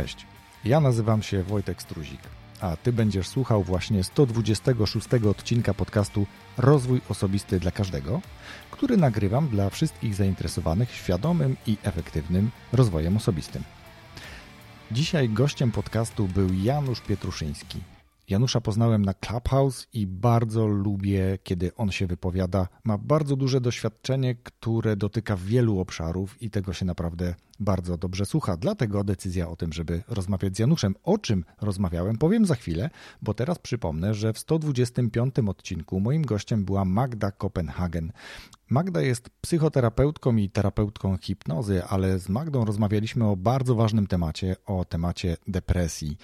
Cześć, ja nazywam się Wojtek Struzik, a Ty będziesz słuchał właśnie 126 odcinka podcastu Rozwój Osobisty dla Każdego, który nagrywam dla wszystkich zainteresowanych świadomym i efektywnym rozwojem osobistym. Dzisiaj gościem podcastu był Janusz Pietruszyński. Janusza poznałem na Clubhouse i bardzo lubię, kiedy on się wypowiada. Ma bardzo duże doświadczenie, które dotyka wielu obszarów i tego się naprawdę bardzo dobrze słucha. Dlatego decyzja o tym, żeby rozmawiać z Januszem. O czym rozmawiałem, powiem za chwilę, bo teraz przypomnę, że w 125 odcinku moim gościem była Magda Kopenhagen. Magda jest psychoterapeutką i terapeutką hipnozy, ale z Magdą rozmawialiśmy o bardzo ważnym temacie, o temacie depresji.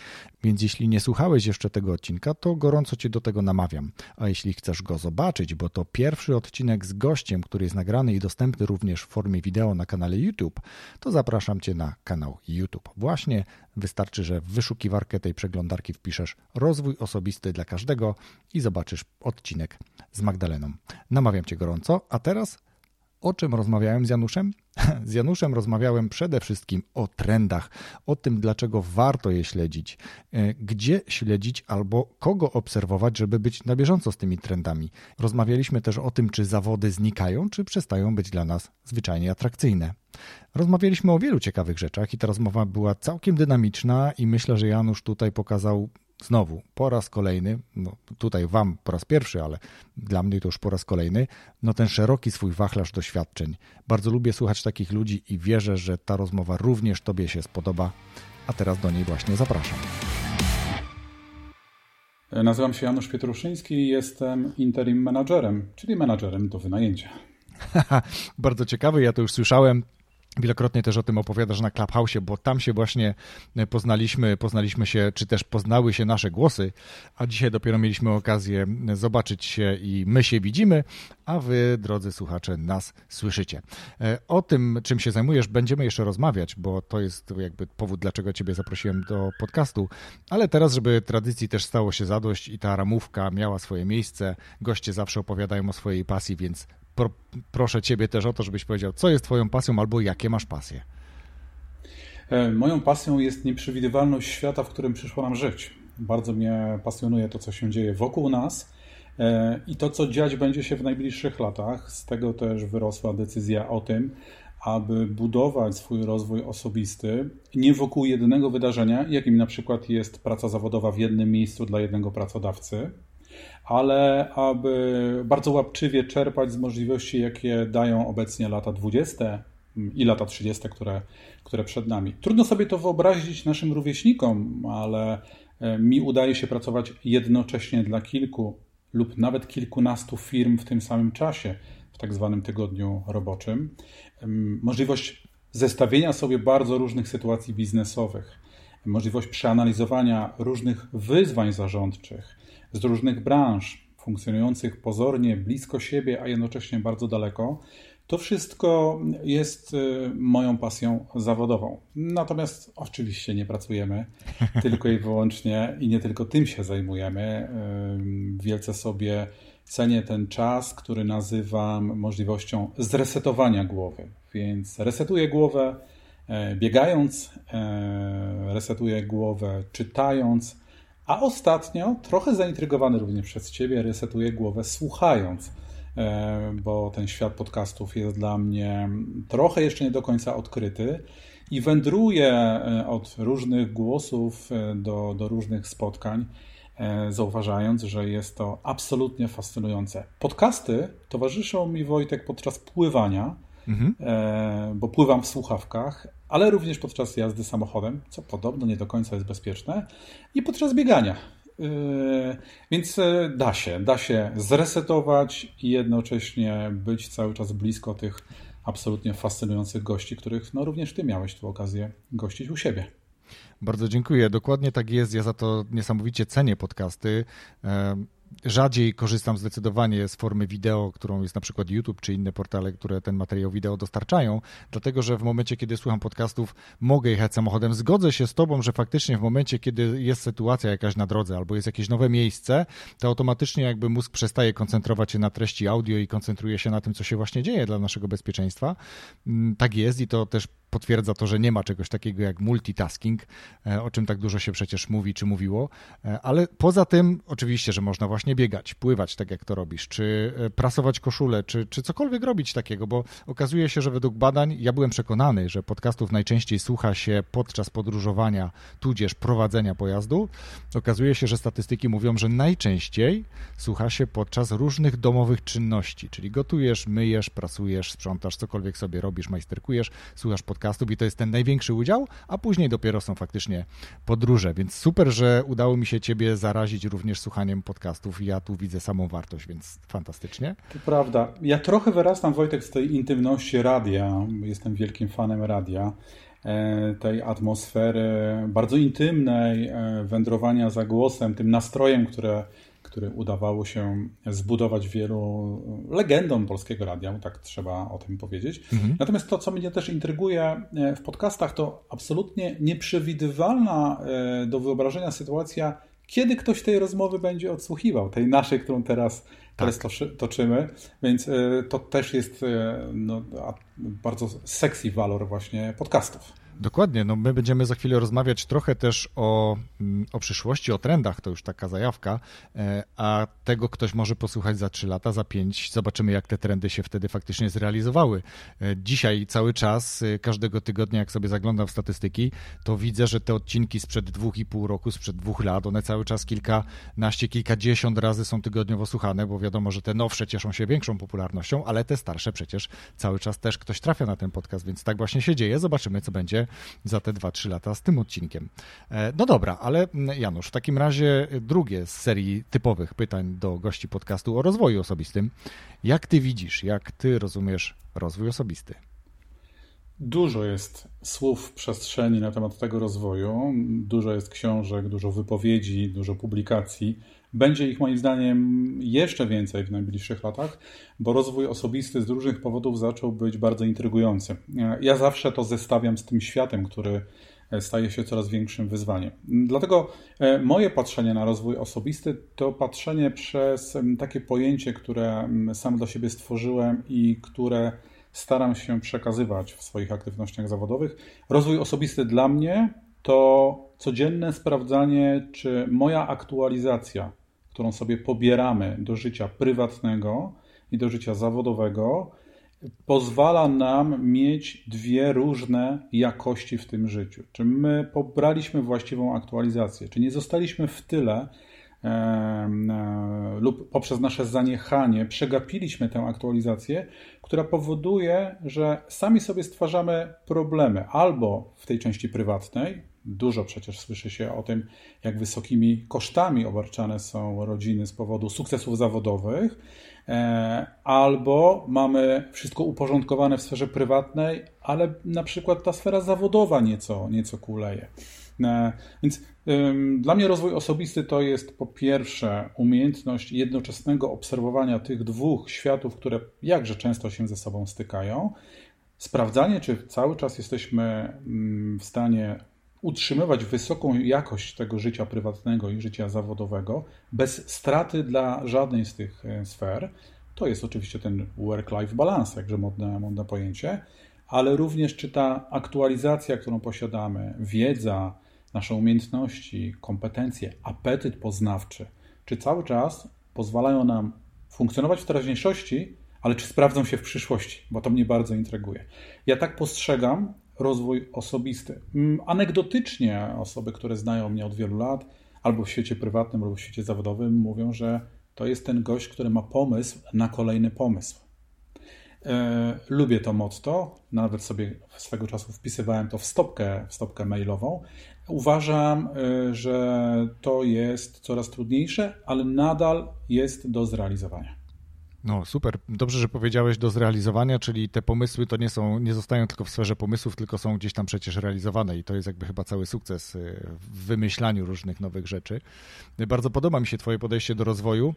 Więc jeśli nie słuchałeś jeszcze tego odcinka, to gorąco Cię do tego namawiam. A jeśli chcesz go zobaczyć, bo to pierwszy odcinek z gościem, który jest nagrany i dostępny również w formie wideo na kanale YouTube, to zapraszam Cię na kanał YouTube. Właśnie wystarczy, że w wyszukiwarkę tej przeglądarki wpiszesz rozwój osobisty dla każdego i zobaczysz odcinek z Magdaleną. Namawiam Cię gorąco, a teraz o czym rozmawiałem z Januszem? Z Januszem rozmawiałem przede wszystkim o trendach, o tym, dlaczego warto je śledzić, e, gdzie śledzić albo kogo obserwować, żeby być na bieżąco z tymi trendami. Rozmawialiśmy też o tym, czy zawody znikają, czy przestają być dla nas zwyczajnie atrakcyjne. Rozmawialiśmy o wielu ciekawych rzeczach i ta rozmowa była całkiem dynamiczna i myślę, że Janusz tutaj pokazał znowu po raz kolejny, no tutaj Wam po raz pierwszy, ale dla mnie to już po raz kolejny, no ten szeroki swój wachlarz doświadczeń. Bardzo lubię słuchać takich ludzi i wierzę, że ta rozmowa również Tobie się spodoba, a teraz do niej właśnie zapraszam. Nazywam się Janusz Pietruszyński i jestem interim managerem, czyli menadżerem do wynajęcia. Bardzo ciekawy, ja to już słyszałem Wielokrotnie też o tym opowiadasz na Clubhouse, bo tam się właśnie poznaliśmy, poznaliśmy się, czy też poznały się nasze głosy, a dzisiaj dopiero mieliśmy okazję zobaczyć się i my się widzimy, a wy, drodzy słuchacze, nas słyszycie. E, o tym, czym się zajmujesz, będziemy jeszcze rozmawiać, bo to jest jakby powód, dlaczego ciebie zaprosiłem do podcastu, ale teraz, żeby tradycji też stało się zadość i ta ramówka miała swoje miejsce, goście zawsze opowiadają o swojej pasji, więc pro, proszę Ciebie też o to, żebyś powiedział, co jest Twoją pasją albo jakie masz pasje. E, moją pasją jest nieprzewidywalność świata, w którym przyszło nam żyć. Bardzo mnie pasjonuje to, co się dzieje wokół nas e, i to, co dziać będzie się w najbliższych latach. Z tego też wyrosła decyzja o tym, aby budować swój rozwój osobisty nie wokół jednego wydarzenia, jakim na przykład jest praca zawodowa w jednym miejscu dla jednego pracodawcy, ale aby bardzo łapczywie czerpać z możliwości, jakie dają obecnie lata 20 i lata 30, które, które przed nami. Trudno sobie to wyobrazić naszym rówieśnikom, ale e, mi udaje się pracować jednocześnie dla kilku lub nawet kilkunastu firm w tym samym czasie, w tak zwanym tygodniu roboczym. Możliwość zestawienia sobie bardzo różnych sytuacji biznesowych, możliwość przeanalizowania różnych wyzwań zarządczych, z różnych branż, funkcjonujących pozornie blisko siebie, a jednocześnie bardzo daleko. To wszystko jest y, moją pasją zawodową. Natomiast oczywiście nie pracujemy tylko i wyłącznie i nie tylko tym się zajmujemy. Y, wielce sobie cenię ten czas, który nazywam możliwością zresetowania głowy. Więc resetuję głowę e, biegając, e, resetuję głowę czytając, a ostatnio, trochę zaintrygowany również przez Ciebie, resetuję głowę słuchając, e, bo ten świat podcastów jest dla mnie trochę jeszcze nie do końca odkryty i wędruję e, od różnych głosów e, do, do różnych spotkań, zauważając, że jest to absolutnie fascynujące. Podcasty towarzyszą mi Wojtek podczas pływania, mhm. bo pływam w słuchawkach, ale również podczas jazdy samochodem, co podobno nie do końca jest bezpieczne, i podczas biegania. Yy, więc e, da się, da się zresetować i jednocześnie być cały czas blisko tych absolutnie fascynujących gości, których no również ty miałeś tu okazję gościć u siebie. Bardzo dziękuję. Dokładnie tak jest. Ja za to niesamowicie cenię podcasty rzadziej korzystam zdecydowanie z formy wideo, którą jest na przykład YouTube czy inne portale, które ten materiał wideo dostarczają, dlatego że w momencie, kiedy słucham podcastów, mogę jechać samochodem. Zgodzę się z Tobą, że faktycznie w momencie, kiedy jest sytuacja jakaś na drodze albo jest jakieś nowe miejsce, to automatycznie jakby mózg przestaje koncentrować się na treści audio i koncentruje się na tym, co się właśnie dzieje dla naszego bezpieczeństwa. Mm, tak jest i to też potwierdza to, że nie ma czegoś takiego jak multitasking, o czym tak dużo się przecież mówi czy mówiło, ale poza tym oczywiście, że można właśnie biegać, pływać tak jak to robisz, czy prasować koszulę, czy, czy cokolwiek robić takiego, bo okazuje się, że według badań, ja byłem przekonany, że podcastów najczęściej słucha się podczas podróżowania, tudzież prowadzenia pojazdu. Okazuje się, że statystyki mówią, że najczęściej słucha się podczas różnych domowych czynności, czyli gotujesz, myjesz, pracujesz, sprzątasz, cokolwiek sobie robisz, majsterkujesz, słuchasz podcastów i to jest ten największy udział, a później dopiero są faktycznie podróże, więc super, że udało mi się Ciebie zarazić również słuchaniem podcastów ja tu widzę samą wartość, więc fantastycznie. To prawda. Ja trochę wyrastam, Wojtek, z tej intymności radia. Jestem wielkim fanem radia. E, tej atmosfery bardzo intymnej, e, wędrowania za głosem, tym nastrojem, które, który udawało się zbudować wielu legendom polskiego radia, tak trzeba o tym powiedzieć. Mhm. Natomiast to, co mnie też intryguje e, w podcastach, to absolutnie nieprzewidywalna do wyobrażenia sytuacja, kiedy ktoś tej rozmowy będzie odsłuchiwał, tej naszej, którą teraz, teraz tak. toczymy. Więc to też jest no, bardzo sexy walor właśnie podcastów. Dokładnie, no my będziemy za chwilę rozmawiać trochę też o, mm, o przyszłości, o trendach, to już taka zajawka, e, a tego ktoś może posłuchać za 3 lata, za 5. Zobaczymy, jak te trendy się wtedy faktycznie zrealizowały. E, dzisiaj cały czas, e, każdego tygodnia, jak sobie zaglądam w statystyki, to widzę, że te odcinki sprzed dwóch i pół roku, sprzed dwóch lat, one cały czas kilkanaście, kilkadziesiąt razy są tygodniowo słuchane, bo wiadomo, że te nowsze cieszą się większą popularnością, ale te starsze przecież cały czas też ktoś trafia na ten podcast, więc tak właśnie się dzieje. Zobaczymy, co będzie za te 2-3 lata z tym odcinkiem. E, no dobra, ale Janusz, w takim razie drugie z serii typowych pytań do gości podcastu o rozwoju osobistym. Jak ty widzisz, jak ty rozumiesz rozwój osobisty? Dużo jest słów w przestrzeni na temat tego rozwoju, dużo jest książek, dużo wypowiedzi, dużo publikacji. Będzie ich moim zdaniem jeszcze więcej w najbliższych latach, bo rozwój osobisty z różnych powodów zaczął być bardzo intrygujący. Ja zawsze to zestawiam z tym światem, który staje się coraz większym wyzwaniem. Dlatego e, moje patrzenie na rozwój osobisty to patrzenie przez takie pojęcie, które sam dla siebie stworzyłem i które staram się przekazywać w swoich aktywnościach zawodowych. Rozwój osobisty dla mnie to codzienne sprawdzanie, czy moja aktualizacja, którą sobie pobieramy do życia prywatnego i do życia zawodowego, pozwala nam mieć dwie różne jakości w tym życiu. Czy my pobraliśmy właściwą aktualizację, czy nie zostaliśmy w tyle lub poprzez nasze zaniechanie przegapiliśmy tę aktualizację, która powoduje, że sami sobie stwarzamy problemy albo w tej części prywatnej, dużo przecież słyszy się o tym, jak wysokimi kosztami obarczane są rodziny z powodu sukcesów zawodowych, e, albo mamy wszystko uporządkowane w sferze prywatnej, ale na przykład ta sfera zawodowa nieco, nieco kuleje. Więc dla mnie rozwój osobisty to jest po pierwsze umiejętność jednoczesnego obserwowania tych dwóch światów, które jakże często się ze sobą stykają. Sprawdzanie, czy cały czas jesteśmy w stanie utrzymywać wysoką jakość tego życia prywatnego i życia zawodowego bez straty dla żadnej z tych e, sfer. To jest oczywiście ten work-life balance, jakże modne, modne pojęcie, ale również czy ta aktualizacja, którą posiadamy, wiedza, nasze umiejętności, kompetencje, apetyt poznawczy, czy cały czas pozwalają nam funkcjonować w teraźniejszości, ale czy sprawdzą się w przyszłości, bo to mnie bardzo intryguje. Ja tak postrzegam rozwój osobisty. Mm, anegdotycznie osoby, które znają mnie od wielu lat, albo w świecie prywatnym, albo w świecie zawodowym, mówią, że to jest ten gość, który ma pomysł na kolejny pomysł. E, lubię to motto, nawet sobie swego czasu wpisywałem to w stopkę, w stopkę mailową. Uważam, e, że to jest coraz trudniejsze, ale nadal jest do zrealizowania. No super, dobrze, że powiedziałeś do zrealizowania, czyli te pomysły to nie są, nie zostają tylko w sferze pomysłów, tylko są gdzieś tam przecież realizowane i to jest jakby chyba cały sukces w wymyślaniu różnych nowych rzeczy. Bardzo podoba mi się Twoje podejście do rozwoju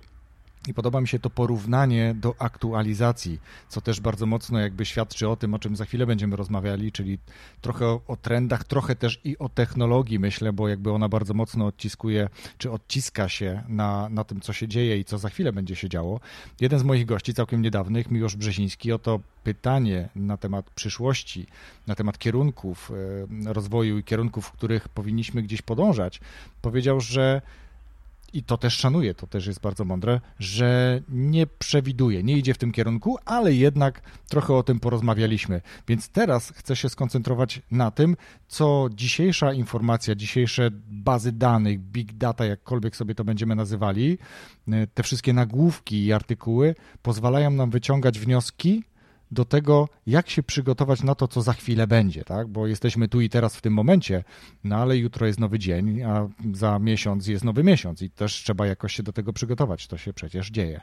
I podoba mi się to porównanie do aktualizacji, co też bardzo mocno jakby świadczy o tym, o czym za chwilę będziemy rozmawiali, czyli trochę o, trendach, trochę też i o technologii, myślę, bo jakby ona bardzo mocno odciskuje, czy odciska się na, na tym, co się dzieje i co za chwilę będzie się działo. Jeden z moich gości całkiem niedawnych, Miłosz Brzeziński, o to pytanie na temat przyszłości, na temat kierunków e, rozwoju i kierunków, w których powinniśmy gdzieś podążać, powiedział, że i to też szanuję, to też jest bardzo mądre, że nie przewiduje, nie idzie w tym kierunku, ale jednak trochę o tym porozmawialiśmy. Więc teraz chcę się skoncentrować na tym, co dzisiejsza informacja, dzisiejsze bazy danych, big data, jakkolwiek sobie to będziemy nazywali, te wszystkie nagłówki i artykuły pozwalają nam wyciągać wnioski do tego, jak się przygotować na to, co za chwilę będzie, tak? Bo jesteśmy tu i teraz w tym momencie, no ale jutro jest nowy dzień, a za miesiąc jest nowy miesiąc i też trzeba jakoś się do tego przygotować. To się przecież dzieje.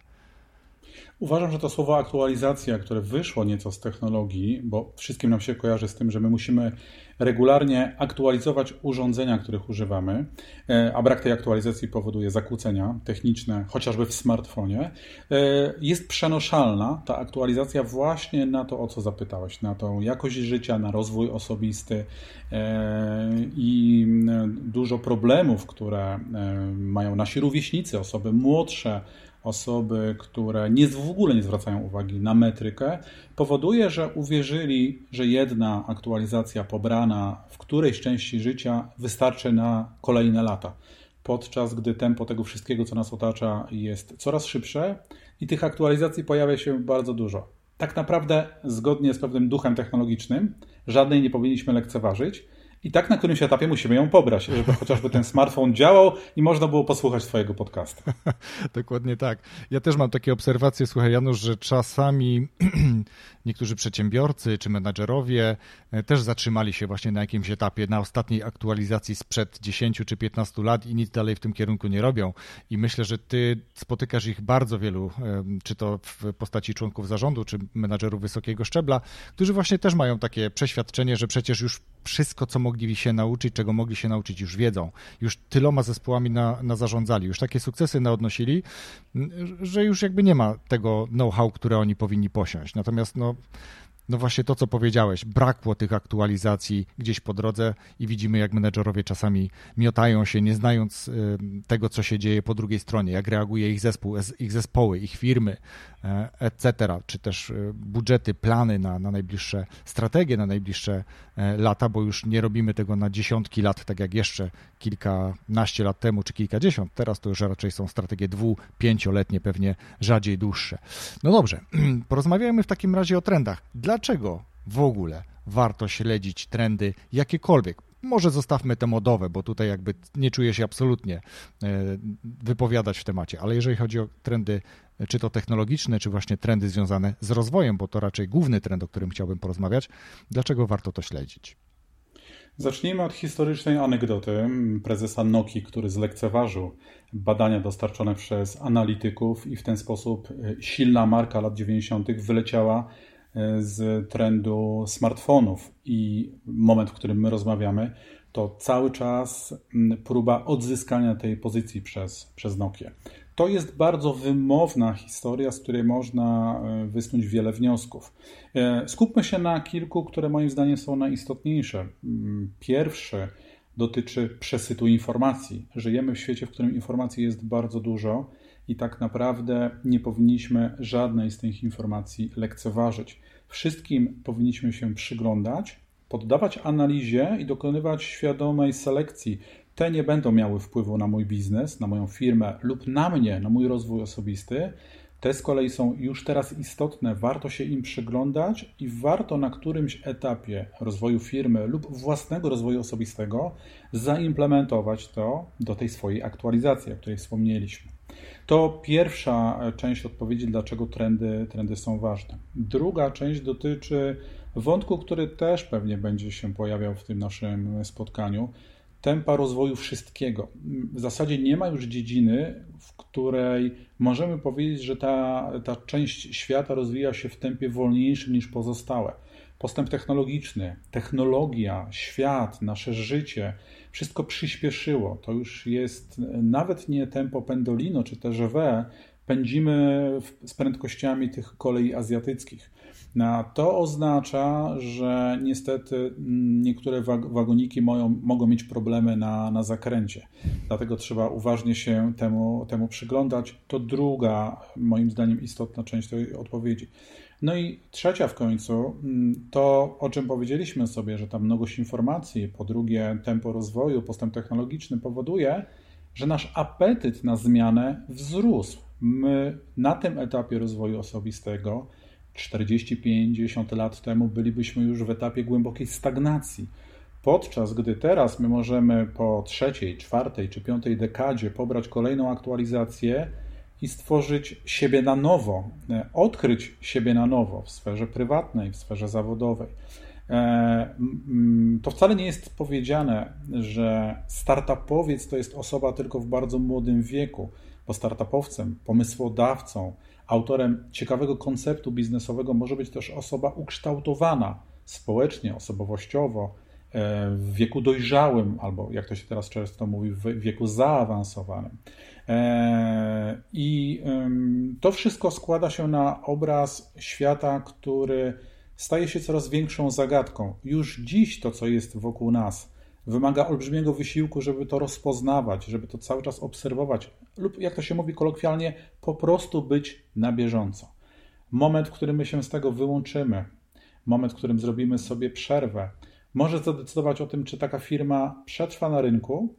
Uważam, że to słowo aktualizacja, które wyszło nieco z technologii, bo wszystkim nam się kojarzy z tym, że my musimy regularnie aktualizować urządzenia, których używamy, e, a brak tej aktualizacji powoduje zakłócenia techniczne, chociażby w smartfonie, e, jest przenoszalna ta aktualizacja właśnie na to, o co zapytałeś, na tą jakość życia, na rozwój osobisty e, i dużo problemów, które mają nasi rówieśnicy, osoby młodsze, osoby, które nie, w ogóle nie zwracają uwagi na metrykę, powoduje, że uwierzyli, że jedna aktualizacja pobrana w którejś części życia wystarczy na kolejne lata. Podczas gdy tempo tego wszystkiego, co nas otacza, jest coraz szybsze i tych aktualizacji pojawia się bardzo dużo. Tak naprawdę, zgodnie z pewnym duchem technologicznym, żadnej nie powinniśmy lekceważyć i tak na którymś etapie musimy ją pobrać, żeby chociażby ten smartfon działał i można było posłuchać Twojego podcastu. Dokładnie tak. Ja też mam takie obserwacje, słuchaj Janusz, że czasami niektórzy przedsiębiorcy czy menadżerowie e, też zatrzymali się właśnie na jakimś etapie, na ostatniej aktualizacji sprzed 10 czy 15 lat i nic dalej w tym kierunku nie robią. I myślę, że Ty spotykasz ich bardzo wielu, czy to w postaci członków zarządu, czy menadżerów wysokiego szczebla, którzy właśnie też mają takie przeświadczenie, że przecież już wszystko, co mogli się nauczyć, czego mogli się nauczyć, już wiedzą. Już tyloma zespołami na, na zarządzali, już takie sukcesy naodnosili, że już jakby nie ma tego know-how, które oni powinni posiąść. Natomiast no, know, no właśnie to, co powiedziałeś, brakło tych aktualizacji gdzieś po drodze i widzimy, jak menedżerowie czasami miotają się, nie znając y, tego, co się dzieje po drugiej stronie, jak reaguje ich zespół, ich zespoły, ich firmy, e, etc., czy też y, budżety, plany na, na najbliższe strategie, na najbliższe e, lata, bo już nie robimy tego na dziesiątki lat, tak jak jeszcze kilkanaście lat temu, czy kilkadziesiąt. Teraz to już raczej są strategie dwu, pięcioletnie, pewnie rzadziej dłuższe. No dobrze, porozmawiajmy w takim razie o trendach. Dlaczego w ogóle warto śledzić trendy jakiekolwiek? Może zostawmy te modowe, bo tutaj jakby nie czuję się absolutnie e, wypowiadać w temacie, ale jeżeli chodzi o trendy, czy to technologiczne, czy właśnie trendy związane z rozwojem, bo to raczej główny trend, o którym chciałbym porozmawiać, dlaczego warto to śledzić? Zacznijmy od historycznej anegdoty prezesa Noki, który zlekceważył badania dostarczone przez analityków i w ten sposób silna marka lat 90. wyleciała z trendu smartfonów. I moment, w którym my rozmawiamy, to cały czas próba odzyskania tej pozycji przez, przez Nokia. To jest bardzo wymowna historia, z której można e, wysnuć wiele wniosków. E, skupmy się na kilku, które moim zdaniem są najistotniejsze. Pierwszy dotyczy przesytu informacji. Żyjemy w świecie, w którym informacji jest bardzo dużo i tak naprawdę nie powinniśmy żadnej z tych informacji lekceważyć. Wszystkim powinniśmy się przyglądać, poddawać analizie i dokonywać świadomej selekcji te nie będą miały wpływu na mój biznes, na moją firmę lub na mnie, na mój rozwój osobisty. Te z kolei są już teraz istotne, warto się im przyglądać i warto na którymś etapie rozwoju firmy lub własnego rozwoju osobistego zaimplementować to do tej swojej aktualizacji, o której wspomnieliśmy. To pierwsza część odpowiedzi, dlaczego trendy, trendy są ważne. Druga część dotyczy wątku, który też pewnie będzie się pojawiał w tym naszym spotkaniu, tempa rozwoju wszystkiego. W zasadzie nie ma już dziedziny, w której możemy powiedzieć, że ta, ta część świata rozwija się w tempie wolniejszym niż pozostałe. Postęp technologiczny, technologia, świat, nasze życie, wszystko przyspieszyło. To już jest nawet nie tempo pendolino czy TGV, pędzimy z prędkościami tych kolei azjatyckich. No, to oznacza, że niestety mm, niektóre wagoniki moją, mogą mieć problemy na, na zakręcie. Dlatego trzeba uważnie się temu, temu przyglądać. To druga, moim zdaniem, istotna część tej odpowiedzi. No i trzecia w końcu, mm, to o czym powiedzieliśmy sobie, że ta mnogość informacji, po drugie tempo rozwoju, postęp technologiczny powoduje, że nasz apetyt na zmianę wzrósł. My na tym etapie rozwoju osobistego 40-50 lat temu bylibyśmy już w etapie głębokiej stagnacji. Podczas gdy teraz my możemy po trzeciej, czwartej czy piątej dekadzie pobrać kolejną aktualizację i stworzyć siebie na nowo, e, odkryć siebie na nowo w sferze prywatnej, w sferze zawodowej. E, to wcale nie jest powiedziane, że startupowiec to jest osoba tylko w bardzo młodym wieku, bo startupowcem, pomysłodawcą, autorem ciekawego konceptu biznesowego może być też osoba ukształtowana społecznie, osobowościowo, e, w wieku dojrzałym, albo jak to się teraz często mówi, w wieku zaawansowanym. E, I to wszystko składa się na obraz świata, który staje się coraz większą zagadką. Już dziś to, co jest wokół nas, wymaga olbrzymiego wysiłku, żeby to rozpoznawać, żeby to cały czas obserwować, lub jak to się mówi kolokwialnie, po prostu być na bieżąco. Moment, w którym my się z tego wyłączymy, moment, w którym zrobimy sobie przerwę, może zadecydować o tym, czy taka firma przetrwa na rynku,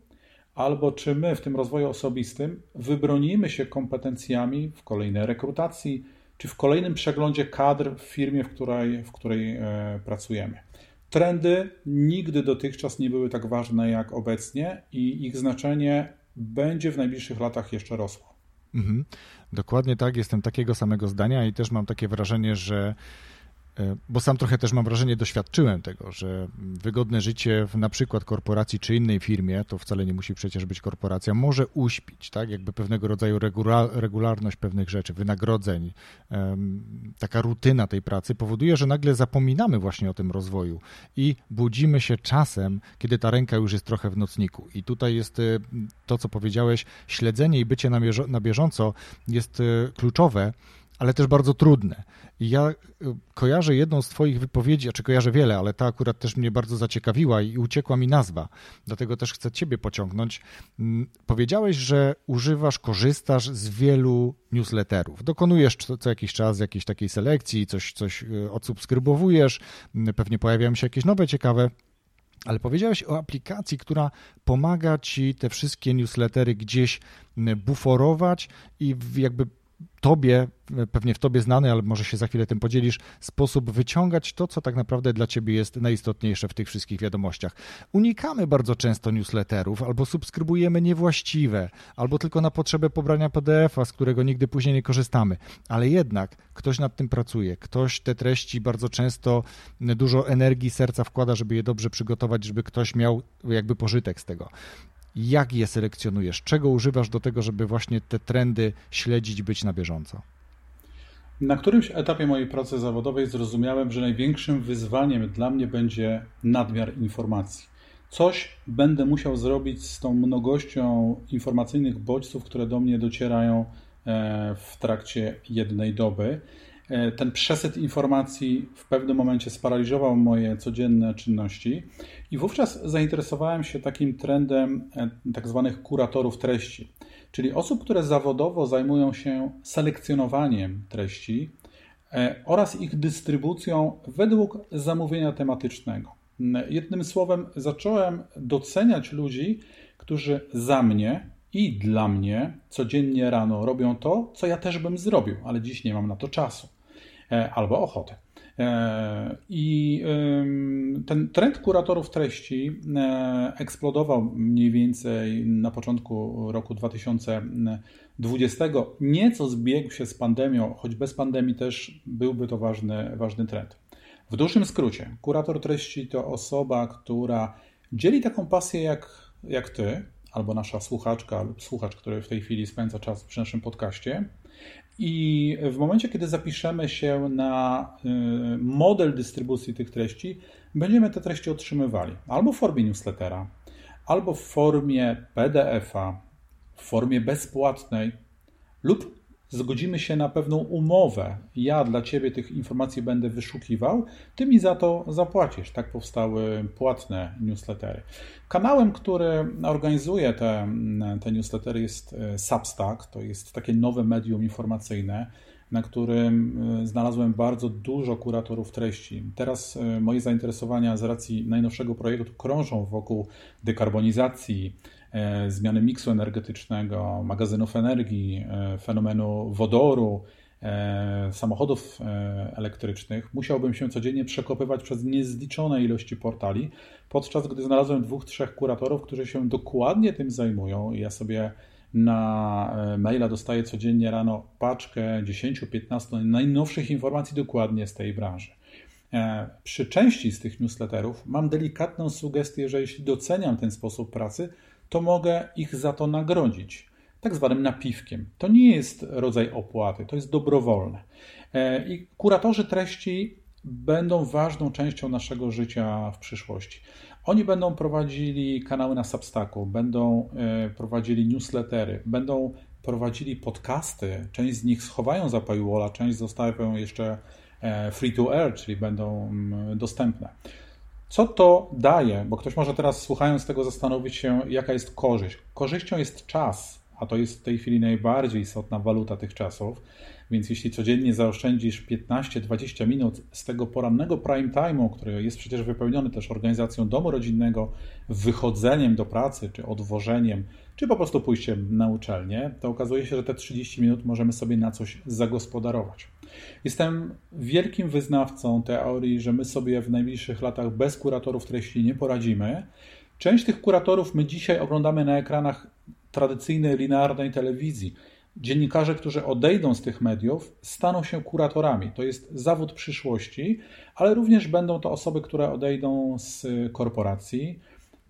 albo czy my w tym rozwoju osobistym wybronimy się kompetencjami w kolejnej rekrutacji, czy w kolejnym przeglądzie kadr w firmie, w której, w której e, pracujemy. Trendy nigdy dotychczas nie były tak ważne jak obecnie i ich znaczenie będzie w najbliższych latach jeszcze rosło. Mhm. Dokładnie tak, jestem takiego samego zdania i też mam takie wrażenie, że bo sam trochę też mam wrażenie, doświadczyłem tego, że wygodne życie w na przykład korporacji czy innej firmie, to wcale nie musi przecież być korporacja, może uśpić, tak? Jakby pewnego rodzaju regularność pewnych rzeczy, wynagrodzeń, taka rutyna tej pracy powoduje, że nagle zapominamy właśnie o tym rozwoju i budzimy się czasem, kiedy ta ręka już jest trochę w nocniku. I tutaj jest e, to, co powiedziałeś, śledzenie i bycie na bieżąco jest e, kluczowe, ale też bardzo trudne. I ja y, kojarzę jedną z Twoich wypowiedzi, czy kojarzę wiele, ale ta akurat też mnie bardzo zaciekawiła i uciekła mi nazwa. Dlatego też chcę Ciebie pociągnąć. Mm, powiedziałeś, że używasz, korzystasz z wielu newsletterów. Dokonujesz co, co jakiś czas jakiejś takiej selekcji, coś, coś y, odsubskrybowujesz, mm, pewnie pojawiają się jakieś nowe, ciekawe. Ale powiedziałeś o aplikacji, która pomaga ci te wszystkie newslettery gdzieś mm, buforować i jakby tobie, pewnie w tobie znany, ale może się za chwilę tym podzielisz, sposób wyciągać to, co tak naprawdę dla ciebie jest najistotniejsze w tych wszystkich wiadomościach. Unikamy bardzo często newsletterów, albo subskrybujemy niewłaściwe, albo tylko na potrzebę pobrania PDF-a, z którego nigdy później nie korzystamy. Ale jednak ktoś nad tym pracuje, ktoś te treści bardzo często dużo energii, serca wkłada, żeby je dobrze przygotować, żeby ktoś miał jakby pożytek z tego jak je selekcjonujesz? Czego używasz do tego, żeby właśnie te trendy śledzić, być na bieżąco? Na którymś etapie mojej pracy zawodowej zrozumiałem, że największym wyzwaniem dla mnie będzie nadmiar informacji. Coś będę musiał zrobić z tą mnogością informacyjnych bodźców, które do mnie docierają e, w trakcie jednej doby. E, ten przesyt informacji w pewnym momencie sparaliżował moje codzienne czynności i wówczas zainteresowałem się takim trendem e, tak zwanych kuratorów treści, czyli osób, które zawodowo zajmują się selekcjonowaniem treści e, oraz ich dystrybucją według zamówienia tematycznego. Jednym słowem, zacząłem doceniać ludzi, którzy za mnie i dla mnie codziennie rano robią to, co ja też bym zrobił, ale dziś nie mam na to czasu. E, albo ochotę. E, I ten trend kuratorów treści e, eksplodował mniej więcej na początku roku 2020. Nieco zbiegł się z pandemią, choć bez pandemii też byłby to ważny, ważny trend. W dużym skrócie, kurator treści to osoba, która dzieli taką pasję jak, jak ty, albo nasza słuchaczka lub słuchacz, który w tej chwili spędza czas przy naszym podcaście i w momencie, kiedy zapiszemy się na y, model dystrybucji tych treści, będziemy te treści otrzymywali. Albo w formie newslettera, albo w formie PDF-a, w formie bezpłatnej, lub zgodzimy się na pewną umowę. Ja dla ciebie tych informacji będę wyszukiwał, ty mi za to zapłacisz. Tak powstały płatne newslettery. Kanałem, który organizuje te, te newslettery jest e, Substack. To jest takie nowe medium informacyjne na którym e, znalazłem bardzo dużo kuratorów treści. Teraz e, moje zainteresowania z racji najnowszego projektu krążą wokół dekarbonizacji, zmiany miksu energetycznego, magazynów energii, fenomenu wodoru, samochodów elektrycznych. Musiałbym się codziennie przekopywać przez niezliczone ilości portali, podczas gdy znalazłem dwóch, trzech kuratorów, którzy się dokładnie tym zajmują. Ja sobie na e, maila dostaję codziennie rano paczkę 10-15 najnowszych informacji dokładnie z tej branży. E, przy części z tych newsletterów mam delikatną sugestię, że jeśli doceniam ten sposób pracy, to mogę ich za to nagrodzić. Tak zwanym napiwkiem. To nie jest rodzaj opłaty, to jest dobrowolne. E, I kuratorzy treści będą ważną częścią naszego życia w przyszłości. Oni będą prowadzili kanały na Substacku, będą e, prowadzili newslettery, będą prowadzili podcasty. Część z nich schowają za paywalla, część zostawią jeszcze e, free to air, czyli będą mm, dostępne. Co to daje? Bo ktoś może teraz słuchając tego zastanowić się, jaka jest korzyść. Korzyścią jest czas, a to jest w tej chwili najbardziej istotna waluta tych czasów. Więc jeśli codziennie zaoszczędzisz 15-20 minut z tego porannego prime time'u, który jest przecież wypełniony też organizacją domu rodzinnego, wychodzeniem do pracy, czy odwożeniem, czy po prostu pójściem na uczelnię, to okazuje się, że te 30 minut możemy sobie na coś zagospodarować. Jestem wielkim wyznawcą teorii, że my sobie w najbliższych latach bez kuratorów treści nie poradzimy. Część tych kuratorów my dzisiaj oglądamy na ekranach tradycyjnej, linearnej telewizji. Dziennikarze, którzy odejdą z tych mediów, staną się kuratorami. To jest zawód przyszłości, ale również będą to osoby, które odejdą z korporacji.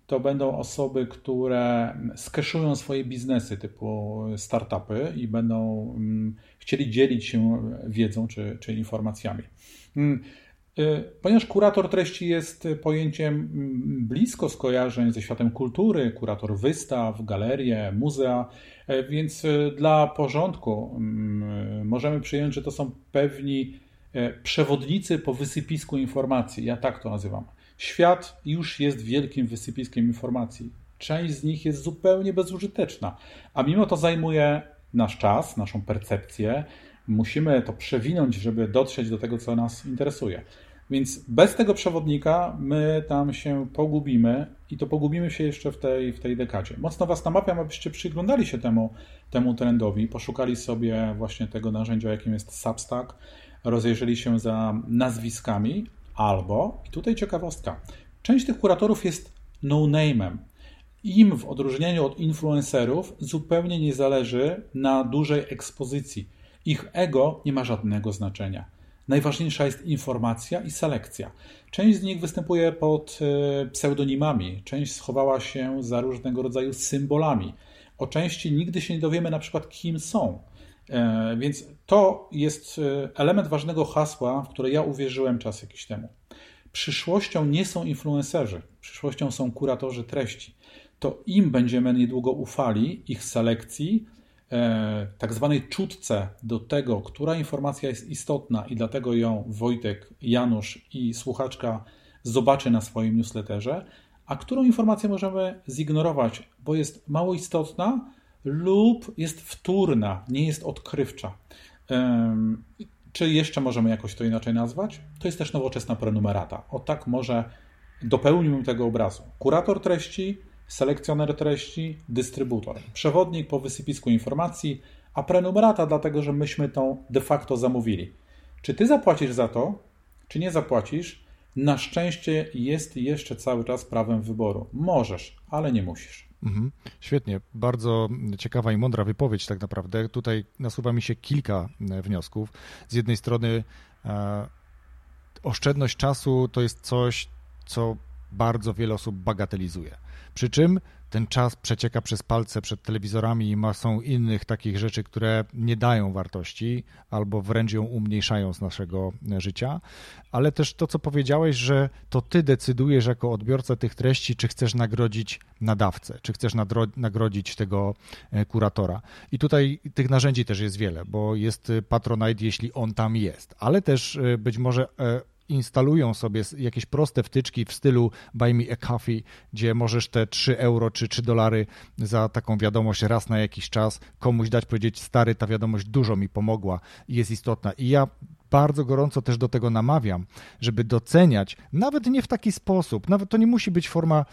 To będą osoby, które skeszują swoje biznesy typu startupy i będą mm, chcieli dzielić się wiedzą czy, czy informacjami. Mm, y, ponieważ kurator treści jest pojęciem mm, blisko skojarzeń ze światem kultury, kurator wystaw, galerie, muzea, więc e, dla porządku mm, możemy przyjąć, że to są pewni e, przewodnicy po wysypisku informacji. Ja tak to nazywam. Świat już jest wielkim wysypiskiem informacji. Część z nich jest zupełnie bezużyteczna, a mimo to zajmuje nasz czas, naszą percepcję. Musimy to przewinąć, żeby dotrzeć do tego, co nas interesuje. Więc bez tego przewodnika my tam się pogubimy i to pogubimy się jeszcze w tej, w tej dekadzie. Mocno Was namawiam, abyście przyglądali się temu, temu trendowi, poszukali sobie właśnie tego narzędzia, jakim jest Substack, rozejrzeli się za nazwiskami, albo, i tutaj ciekawostka, część tych kuratorów jest no-name'em. Im w odróżnieniu od influencerów zupełnie nie zależy na dużej ekspozycji. Ich ego nie ma żadnego znaczenia. Najważniejsza jest informacja i selekcja. Część z nich występuje pod e, pseudonimami, część schowała się za różnego rodzaju symbolami. O części nigdy się nie dowiemy na przykład kim są. E, więc to jest e, element ważnego hasła, w które ja uwierzyłem czas jakiś temu. Przyszłością nie są influencerzy, przyszłością są kuratorzy treści. To im będziemy niedługo ufali, ich selekcji, tak zwanej czutce do tego, która informacja jest istotna i dlatego ją Wojtek, Janusz i słuchaczka zobaczy na swoim newsletterze, a którą informację możemy zignorować, bo jest mało istotna lub jest wtórna, nie jest odkrywcza. Czy jeszcze możemy jakoś to inaczej nazwać? To jest też nowoczesna prenumerata. O tak może dopełnimy tego obrazu. Kurator treści selekcjoner treści, dystrybutor, przewodnik po wysypisku informacji, a prenumerata dlatego, że myśmy tą de facto zamówili. Czy ty zapłacisz za to, czy nie zapłacisz? Na szczęście jest jeszcze cały czas prawem wyboru. Możesz, ale nie musisz. Mhm. Świetnie, bardzo ciekawa i mądra wypowiedź tak naprawdę. Tutaj nasuwa mi się kilka e, wniosków. Z jednej strony e, oszczędność czasu to jest coś, co bardzo wiele osób bagatelizuje. Przy czym ten czas przecieka przez palce przed telewizorami i masą innych takich rzeczy, które nie dają wartości albo wręcz ją umniejszają z naszego życia, ale też to, co powiedziałeś, że to ty decydujesz jako odbiorca tych treści, czy chcesz nagrodzić nadawcę, czy chcesz nagrodzić tego e, kuratora. I tutaj tych narzędzi też jest wiele, bo jest Patronite, jeśli on tam jest, ale też e, być może e, instalują sobie jakieś proste wtyczki w stylu buy me a coffee, gdzie możesz te 3 euro czy 3 dolary za taką wiadomość raz na jakiś czas komuś dać, powiedzieć stary, ta wiadomość dużo mi pomogła i jest istotna. I ja bardzo gorąco też do tego namawiam, żeby doceniać, nawet nie w taki sposób, nawet to nie musi być forma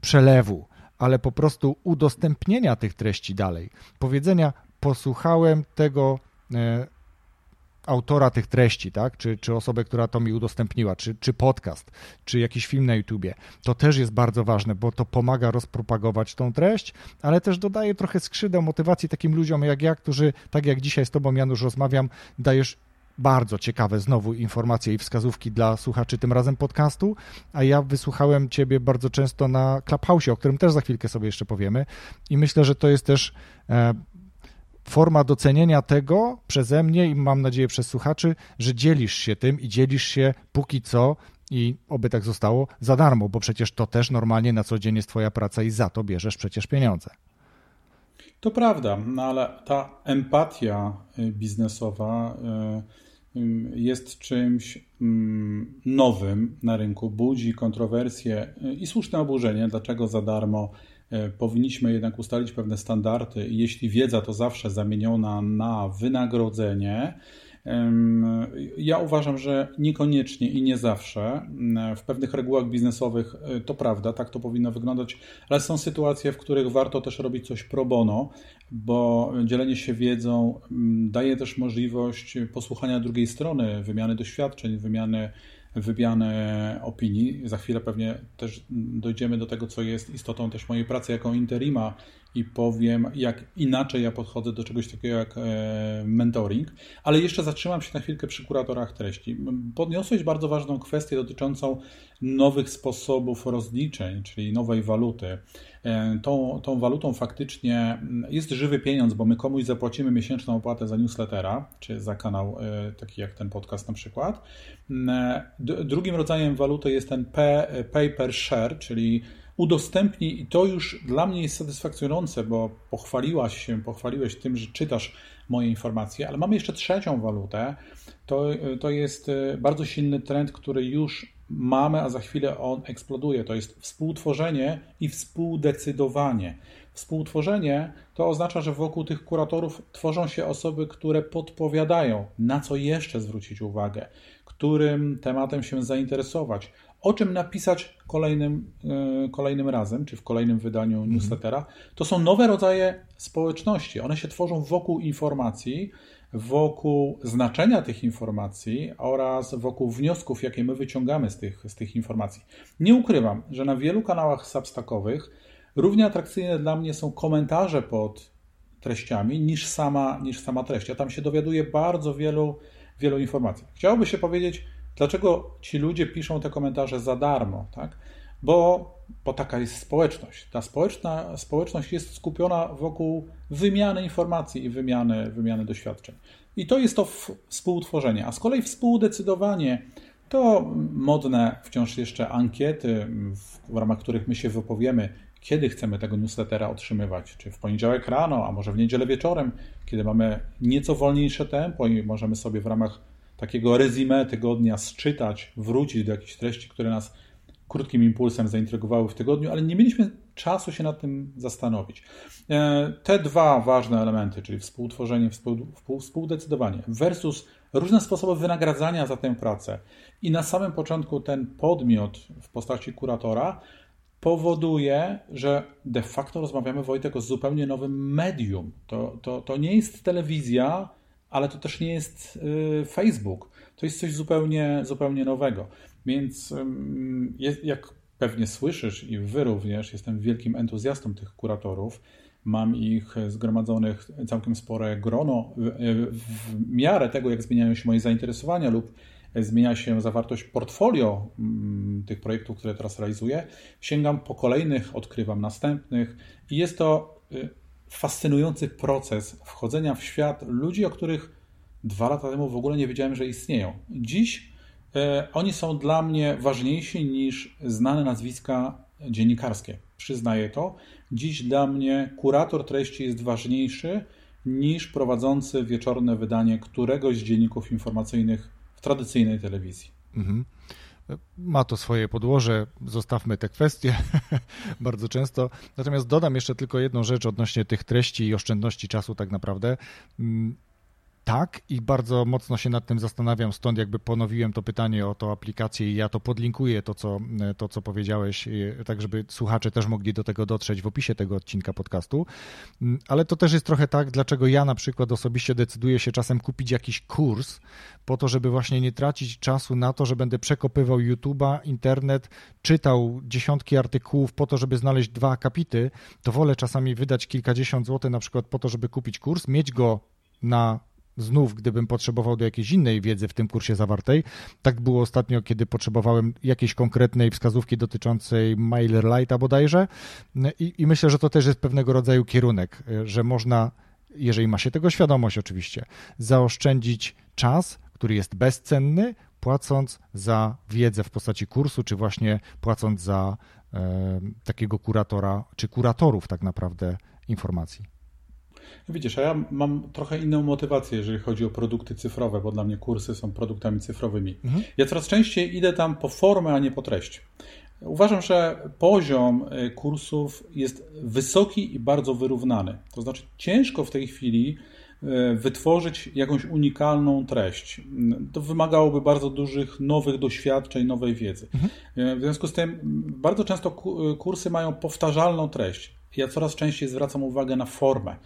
przelewu, ale po prostu udostępnienia tych treści dalej. Powiedzenia, posłuchałem tego e, autora tych treści, tak? czy, czy osobę, która to mi udostępniła, czy, czy podcast, czy jakiś film na YouTubie. To też jest bardzo ważne, bo to pomaga rozpropagować tą treść, ale też dodaje trochę skrzydeł motywacji takim ludziom jak ja, którzy, tak jak dzisiaj z Tobą, Janusz, rozmawiam, dajesz bardzo ciekawe znowu informacje i wskazówki dla słuchaczy tym razem podcastu, a ja wysłuchałem Ciebie bardzo często na Clubhouse, o którym też za chwilkę sobie jeszcze powiemy i myślę, że to jest też e, forma docenienia tego przeze mnie i mam nadzieję przez słuchaczy, że dzielisz się tym i dzielisz się póki co i oby tak zostało za darmo, bo przecież to też normalnie na co dzień jest Twoja praca i za to bierzesz przecież pieniądze. To prawda, no ale ta empatia y, biznesowa y, y, jest czymś mm, nowym na rynku, budzi kontrowersje i słuszne oburzenie, dlaczego za darmo powinniśmy jednak ustalić pewne standardy. Jeśli wiedza to zawsze zamieniona na wynagrodzenie, ja uważam, że niekoniecznie i nie zawsze. W pewnych regułach biznesowych e, to prawda, tak to powinno wyglądać, ale są sytuacje, w których warto też robić coś pro bono, bo dzielenie się wiedzą daje też możliwość posłuchania drugiej strony, wymiany doświadczeń, wymiany wymianę opinii. Za chwilę pewnie też dojdziemy do tego, co jest istotą też mojej pracy jako interima i powiem, jak inaczej ja podchodzę do czegoś takiego jak e, mentoring. Ale jeszcze zatrzymam się na chwilkę przy kuratorach treści. Podniosłeś bardzo ważną kwestię dotyczącą nowych sposobów rozliczeń, czyli nowej waluty. E, tą, tą walutą faktycznie jest żywy pieniądz, bo my komuś zapłacimy miesięczną opłatę za newslettera, czy za kanał e, taki jak ten podcast na przykład. Drugim rodzajem waluty jest ten pay per share, czyli udostępnij i to już dla mnie jest satysfakcjonujące, bo pochwaliłaś się, pochwaliłeś tym, że czytasz moje informacje, ale mamy jeszcze trzecią walutę. To, to jest e, bardzo silny trend, który już mamy, a za chwilę on eksploduje. To jest współtworzenie i współdecydowanie. Współtworzenie to oznacza, że wokół tych kuratorów tworzą się osoby, które podpowiadają, na co jeszcze zwrócić uwagę, którym tematem się zainteresować, o czym napisać kolejnym, e, kolejnym razem, czy w kolejnym wydaniu mhm. newslettera. To są nowe rodzaje społeczności. One się tworzą wokół informacji, wokół znaczenia tych informacji oraz wokół wniosków, jakie my wyciągamy z tych, z tych informacji. Nie ukrywam, że na wielu kanałach substackowych równie atrakcyjne dla mnie są komentarze pod treściami niż sama, niż sama treść. Ja tam się dowiaduję bardzo wielu, wielu informacji. Chciałoby się powiedzieć, Dlaczego ci ludzie piszą te komentarze za darmo? Tak? Bo, bo taka jest społeczność. Ta społeczna, społeczność jest skupiona wokół wymiany informacji i wymiany, wymiany doświadczeń. I to jest to współtworzenie. A z kolei współdecydowanie to modne wciąż jeszcze ankiety, w, w ramach których my się wypowiemy, kiedy chcemy tego newslettera otrzymywać, czy w poniedziałek rano, a może w niedzielę wieczorem, kiedy mamy nieco wolniejsze tempo i możemy sobie w ramach takiego rezime tygodnia sczytać, wrócić do jakichś treści, które nas krótkim impulsem zaintrygowały w tygodniu, ale nie mieliśmy czasu się nad tym zastanowić. E, te dwa ważne elementy, czyli współtworzenie, współ, współdecydowanie versus różne sposoby wynagradzania za tę pracę i na samym początku ten podmiot w postaci kuratora powoduje, że de facto rozmawiamy, Wojtek, o zupełnie nowym medium. To, to, to nie jest telewizja, ale to też nie jest y, Facebook. To jest coś zupełnie, zupełnie nowego. Więc jak pewnie słyszysz i wy również, jestem wielkim entuzjastą tych kuratorów. Mam ich zgromadzonych całkiem spore grono w miarę tego, jak zmieniają się moje zainteresowania lub zmienia się zawartość portfolio tych projektów, które teraz realizuję. Sięgam po kolejnych, odkrywam następnych i jest to y, fascynujący proces wchodzenia w świat ludzi, o których dwa lata temu w ogóle nie wiedziałem, że istnieją. Dziś e, oni są dla mnie ważniejsi niż znane nazwiska dziennikarskie. Przyznaję to. Dziś dla mnie kurator treści jest ważniejszy niż prowadzący wieczorne wydanie któregoś z dzienników informacyjnych w tradycyjnej telewizji. Mhm. Ma to swoje podłoże, zostawmy te kwestie bardzo często. Natomiast dodam jeszcze tylko jedną rzecz odnośnie tych treści i oszczędności czasu, tak naprawdę. Tak i bardzo mocno się nad tym zastanawiam, stąd jakby ponowiłem to pytanie o tą aplikację i ja to podlinkuję, to co, to co powiedziałeś, tak żeby słuchacze też mogli do tego dotrzeć w opisie tego odcinka podcastu. Mm, ale to też jest trochę tak, dlaczego ja na przykład osobiście decyduję się czasem kupić jakiś kurs, po to, żeby właśnie nie tracić czasu na to, że będę przekopywał YouTube'a, internet, czytał dziesiątki artykułów po to, żeby znaleźć dwa akapity, to wolę czasami wydać kilkadziesiąt złotych na przykład po to, żeby kupić kurs, mieć go na znów, gdybym potrzebował do jakiejś innej wiedzy w tym kursie zawartej. Tak było ostatnio, kiedy potrzebowałem jakiejś konkretnej wskazówki dotyczącej MailerLite'a bodajże I, i myślę, że to też jest pewnego rodzaju kierunek, że można, jeżeli ma się tego świadomość oczywiście, zaoszczędzić czas, który jest bezcenny, płacąc za wiedzę w postaci kursu, czy właśnie płacąc za e, takiego kuratora, czy kuratorów tak naprawdę informacji. Widzisz, a ja mam trochę inną motywację, jeżeli chodzi o produkty cyfrowe, bo dla mnie kursy są produktami cyfrowymi. Mhm. Ja coraz częściej idę tam po formę, a nie po treść. Uważam, że poziom y, kursów jest wysoki i bardzo wyrównany. To znaczy, ciężko w tej chwili y, wytworzyć jakąś unikalną treść. To wymagałoby bardzo dużych nowych doświadczeń, nowej wiedzy. Mhm. Y, w związku z tym bardzo często kursy mają powtarzalną treść. Ja coraz częściej zwracam uwagę na formę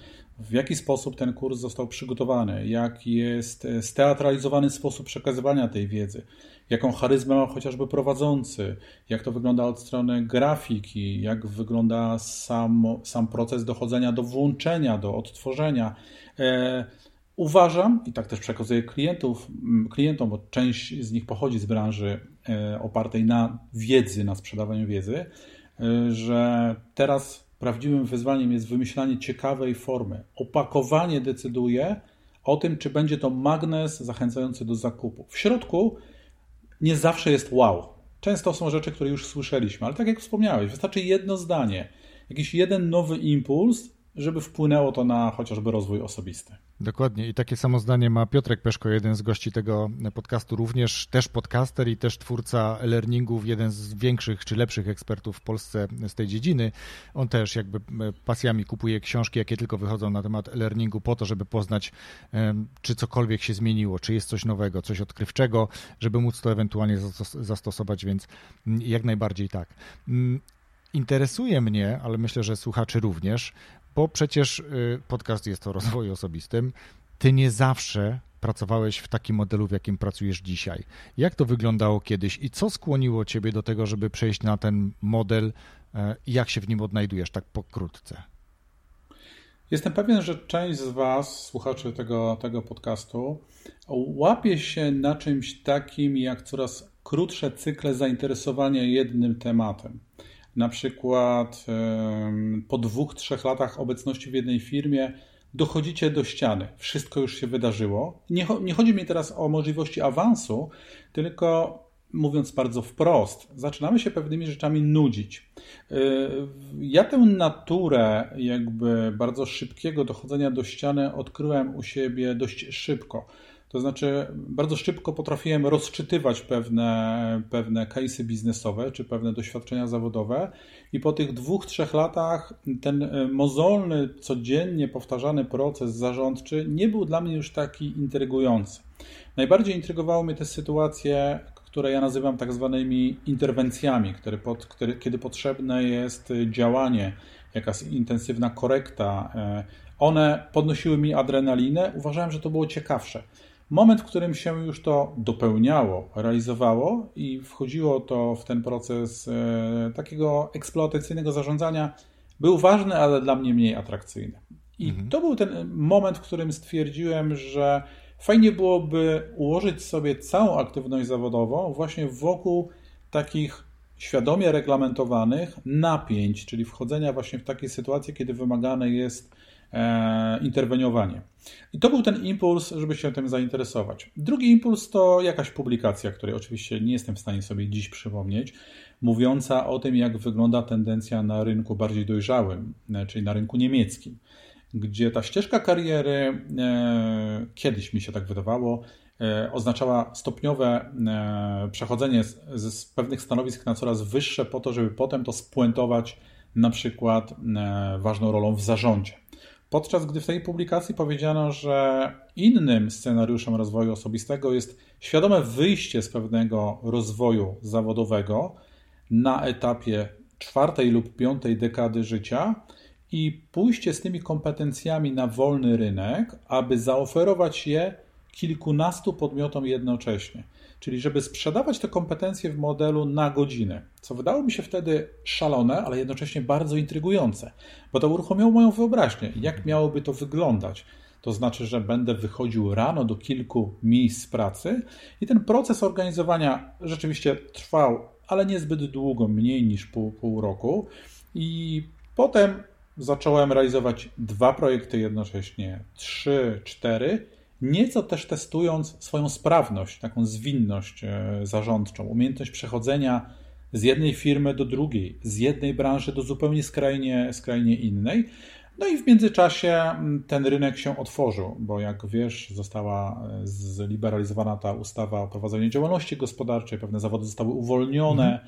w jaki sposób ten kurs został przygotowany, jak jest e, steatralizowany sposób przekazywania tej wiedzy, jaką charyzmę ma chociażby prowadzący, jak to wygląda od strony grafiki, jak wygląda sam, sam proces dochodzenia do włączenia, do odtworzenia. E, uważam, i tak też przekazuję klientów, klientom, bo część z nich pochodzi z branży e, opartej na wiedzy, na sprzedawaniu wiedzy, że teraz Prawdziwym wyzwaniem jest wymyślanie ciekawej formy. Opakowanie decyduje o tym, czy będzie to magnes zachęcający do zakupu. W środku nie zawsze jest wow. Często są rzeczy, które już słyszeliśmy, ale tak jak wspomniałeś, wystarczy jedno zdanie, jakiś jeden nowy impuls, żeby wpłynęło to na chociażby rozwój osobisty. Dokładnie i takie samo zdanie ma Piotrek Peszko, jeden z gości tego podcastu, również też podcaster i też twórca e-learningów, jeden z większych czy lepszych ekspertów w Polsce z tej dziedziny. On też jakby pasjami kupuje książki, jakie tylko wychodzą na temat e-learningu po to, żeby poznać, czy cokolwiek się zmieniło, czy jest coś nowego, coś odkrywczego, żeby móc to ewentualnie zastosować, więc jak najbardziej tak. Interesuje mnie, ale myślę, że słuchaczy również, bo przecież y, podcast jest o rozwoju osobistym. Ty nie zawsze pracowałeś w takim modelu, w jakim pracujesz dzisiaj. Jak to wyglądało kiedyś i co skłoniło ciebie do tego, żeby przejść na ten model e, i jak się w nim odnajdujesz, tak pokrótce? Jestem pewien, że część z Was, słuchaczy tego, tego podcastu, łapie się na czymś takim jak coraz krótsze cykle zainteresowania jednym tematem. Na przykład po dwóch, trzech latach obecności w jednej firmie dochodzicie do ściany, wszystko już się wydarzyło. Nie, nie chodzi mi teraz o możliwości awansu, tylko mówiąc bardzo wprost, zaczynamy się pewnymi rzeczami nudzić. Y, ja tę naturę jakby bardzo szybkiego dochodzenia do ściany odkryłem u siebie dość szybko. To znaczy, bardzo szybko potrafiłem rozczytywać pewne, pewne case'y biznesowe czy pewne doświadczenia zawodowe, i po tych dwóch, trzech latach ten e, mozolny, codziennie powtarzany proces zarządczy nie był dla mnie już taki intrygujący. Najbardziej intrygowały mnie te sytuacje, które ja nazywam tak zwanymi interwencjami, które pod, które, kiedy potrzebne jest działanie, jakaś intensywna korekta. E, one podnosiły mi adrenalinę. Uważałem, że to było ciekawsze. Moment, w którym się już to dopełniało, realizowało i wchodziło to w ten proces e, takiego eksploatacyjnego zarządzania, był ważny, ale dla mnie mniej atrakcyjny. I mhm. to był ten moment, w którym stwierdziłem, że fajnie byłoby ułożyć sobie całą aktywność zawodową właśnie wokół takich świadomie reglamentowanych napięć, czyli wchodzenia właśnie w takie sytuacje, kiedy wymagane jest interweniowanie. I to był ten impuls, żeby się tym zainteresować. Drugi impuls to jakaś publikacja, której oczywiście nie jestem w stanie sobie dziś przypomnieć, mówiąca o tym, jak wygląda tendencja na rynku bardziej dojrzałym, e, czyli na rynku niemieckim, gdzie ta ścieżka kariery, e, kiedyś mi się tak wydawało, e, oznaczała stopniowe przechodzenie z, z pewnych stanowisk na coraz wyższe, po to, żeby potem to spuentować na przykład ważną rolą w zarządzie. Podczas gdy w tej publikacji powiedziano, że innym scenariuszem rozwoju osobistego jest świadome wyjście z pewnego rozwoju zawodowego na etapie czwartej lub piątej dekady życia i pójście z tymi kompetencjami na wolny rynek, aby zaoferować je kilkunastu podmiotom jednocześnie. Czyli żeby sprzedawać te kompetencje w modelu na godzinę, co wydało mi się wtedy szalone, ale jednocześnie bardzo intrygujące, bo to uruchomiło moją wyobraźnię. Jak miałoby to wyglądać? To znaczy, że będę wychodził rano do kilku miejsc pracy i ten proces organizowania rzeczywiście trwał, ale niezbyt długo, mniej niż pół, pół roku. I potem zacząłem realizować dwa projekty jednocześnie, trzy, cztery nieco też testując swoją sprawność, taką zwinność e, zarządczą, umiejętność przechodzenia z jednej firmy do drugiej, z jednej branży do zupełnie skrajnie, skrajnie innej. No i w międzyczasie ten rynek się otworzył, bo jak wiesz, została e, zliberalizowana ta ustawa o prowadzeniu działalności gospodarczej, pewne zawody zostały uwolnione,